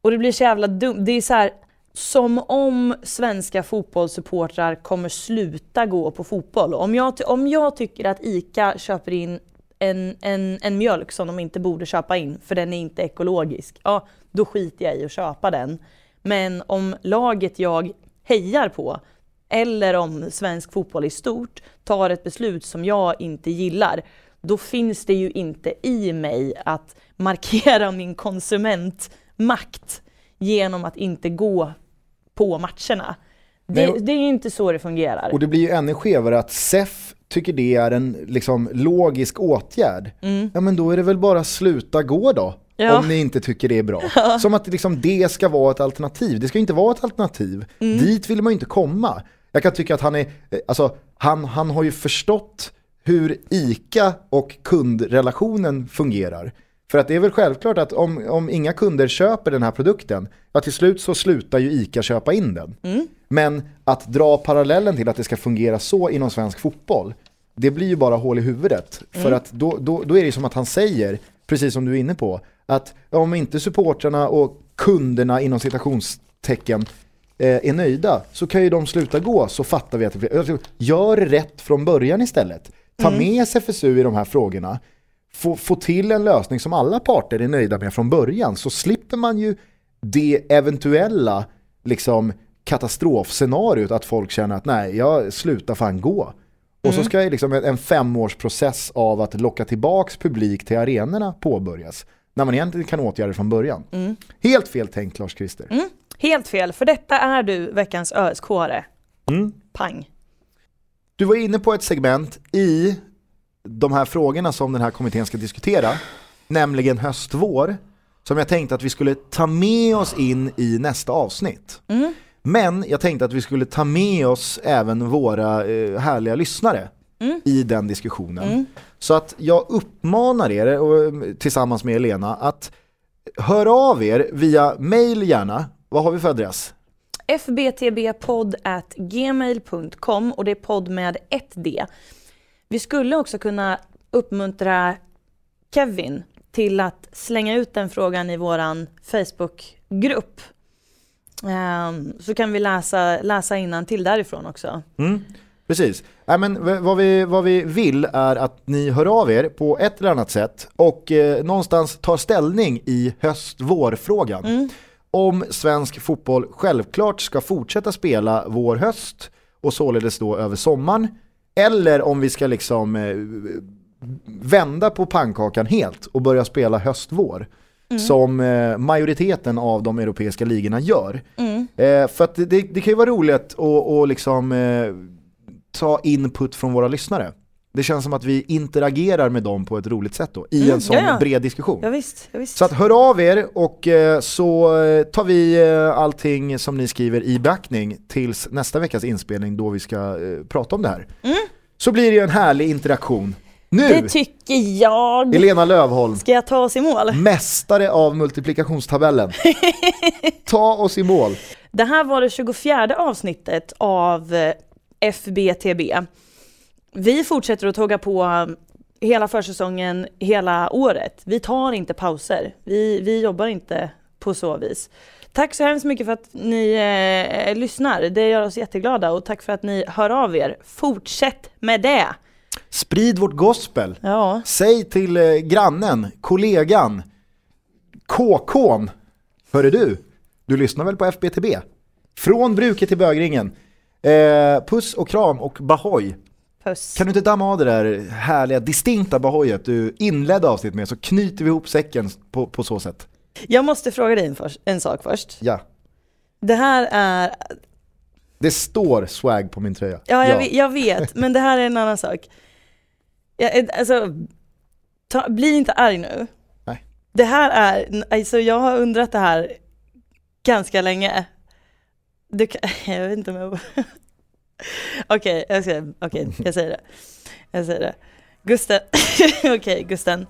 Och det blir så jävla dumt. Det är så här, som om svenska fotbollssupportrar kommer sluta gå på fotboll. Om jag, om jag tycker att ICA köper in en, en, en mjölk som de inte borde köpa in för den är inte ekologisk, ja då skiter jag i att köpa den. Men om laget jag hejar på eller om svensk fotboll i stort tar ett beslut som jag inte gillar, då finns det ju inte i mig att markera min konsumentmakt genom att inte gå på matcherna. Det, Nej, det är inte så det fungerar. Och det blir ju ännu skevare att SEF tycker det är en liksom, logisk åtgärd. Ja men då är det väl bara sluta gå då. Ja. Om ni inte tycker det är bra. [laughs] Som att liksom, det ska vara ett alternativ. Det ska inte vara ett alternativ. Dit vill man ju inte komma. Jag kan tycka att han är, eh, alltså han, han har ju förstått hur ICA och kundrelationen fungerar. För att det är väl självklart att om, om inga kunder köper den här produkten, ja till slut så slutar ju ICA köpa in den. Men att dra parallellen till att det ska fungera så inom svensk fotboll, det blir ju bara hål i huvudet. För att då, då, då är det som att han säger, precis som du är inne på, att om inte supportrarna och kunderna inom citationstecken eh, är nöjda så kan ju de sluta gå så fattar vi att det blir, gör rätt från början istället. Ta med SFSU i de här frågorna, få, få till en lösning som alla parter är nöjda med från början så slipper man ju det eventuella liksom, katastrofscenariot att folk känner att nej, jag slutar fan gå. Och så ska ju liksom en, en femårsprocess av att locka tillbaks publik till arenorna påbörjas. När man egentligen kan åtgärda det från början. Helt fel tänkt Lars Christer. Helt fel, för detta är du veckans ösk Pang. Du var inne på ett segment i de här frågorna som den här kommittén ska diskutera, nämligen höst-vår, som jag tänkte att vi skulle ta med oss in i nästa avsnitt. Men jag tänkte att vi skulle ta med oss även våra eh, härliga lyssnare i den diskussionen. Så att jag uppmanar er, och, eh, tillsammans med Elena, att höra av er via mail gärna. Vad har vi för adress? fbtbpodd.gmail.com och det är podd med ett D. Vi skulle också kunna uppmuntra Kevin till att slänga ut den frågan i våran Facebookgrupp. Ehm, så kan vi läsa, läsa till därifrån också. Mm, precis. Nej, men vad, vi, vad vi vill är att ni hör av er på ett eller annat sätt och eh, någonstans tar ställning i höst-vår-frågan. Om svensk fotboll självklart ska fortsätta spela vår-höst och således då över sommaren. Eller om vi ska liksom eh, vända på pannkakan helt och börja spela höst-vår. Som eh, majoriteten av de europeiska ligorna gör. Eh, för att det, det, det kan ju vara roligt att och liksom, eh, ta input från våra lyssnare. Det känns som att vi interagerar med dem på ett roligt sätt då, i Mm, en sån ja, ja. bred diskussion. Ja, visst, ja, visst. Så att hör av er och eh, så eh, tar vi eh, allting som ni skriver i beaktning tills nästa veckas inspelning då vi ska prata om det här. Så blir det ju en härlig interaktion. Nu, Mm. Det tycker jag. Elena Lövholm, Ska jag ta oss i mål? mästare av multiplikationstabellen. [laughs] Ta oss i mål. Det här var det 24 avsnittet av FBTB. Vi fortsätter att tåga på eh, hela försäsongen, hela året. Vi tar inte pauser. Vi, vi jobbar inte på så vis. Tack så hemskt mycket för att ni eh, lyssnar. Det gör oss jätteglada och tack för att ni hör av er. Fortsätt med det! Sprid vårt gospel. Ja, Säg till eh, grannen, kollegan, KK'n, hörru du, du lyssnar väl på FBTB? Från bruket till bögringen. Eh, puss och kram och bahoy. Puss. Kan du inte damma av det där härliga, distinkta bahoyet du inledde avsnitt med så knyter vi ihop säcken på, på så sätt. Jag måste fråga dig en, först, en sak först. Ja, Det här är det står swag på min tröja. Ja, jag, Vet, jag vet, men det här är en annan sak. Jag, eh, alltså, ta, bli inte arg nu. Nej. Det här är, alltså jag har undrat det här ganska länge. Du [laughs] jag vet inte om jag... [laughs] Okej, jag, ska, okay, jag säger det. Jag säger det. Gusten, [laughs] okej Gusten.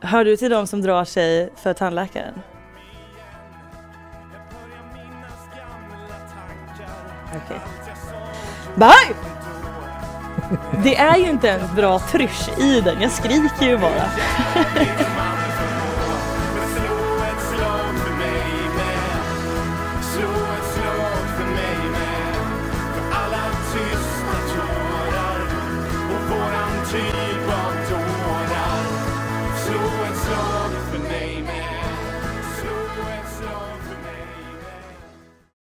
Hör du till de som drar sig för tandläkaren? Okej. Okay. Bye! Det är ju inte ens bra trysch i den, jag skriker ju bara. [laughs]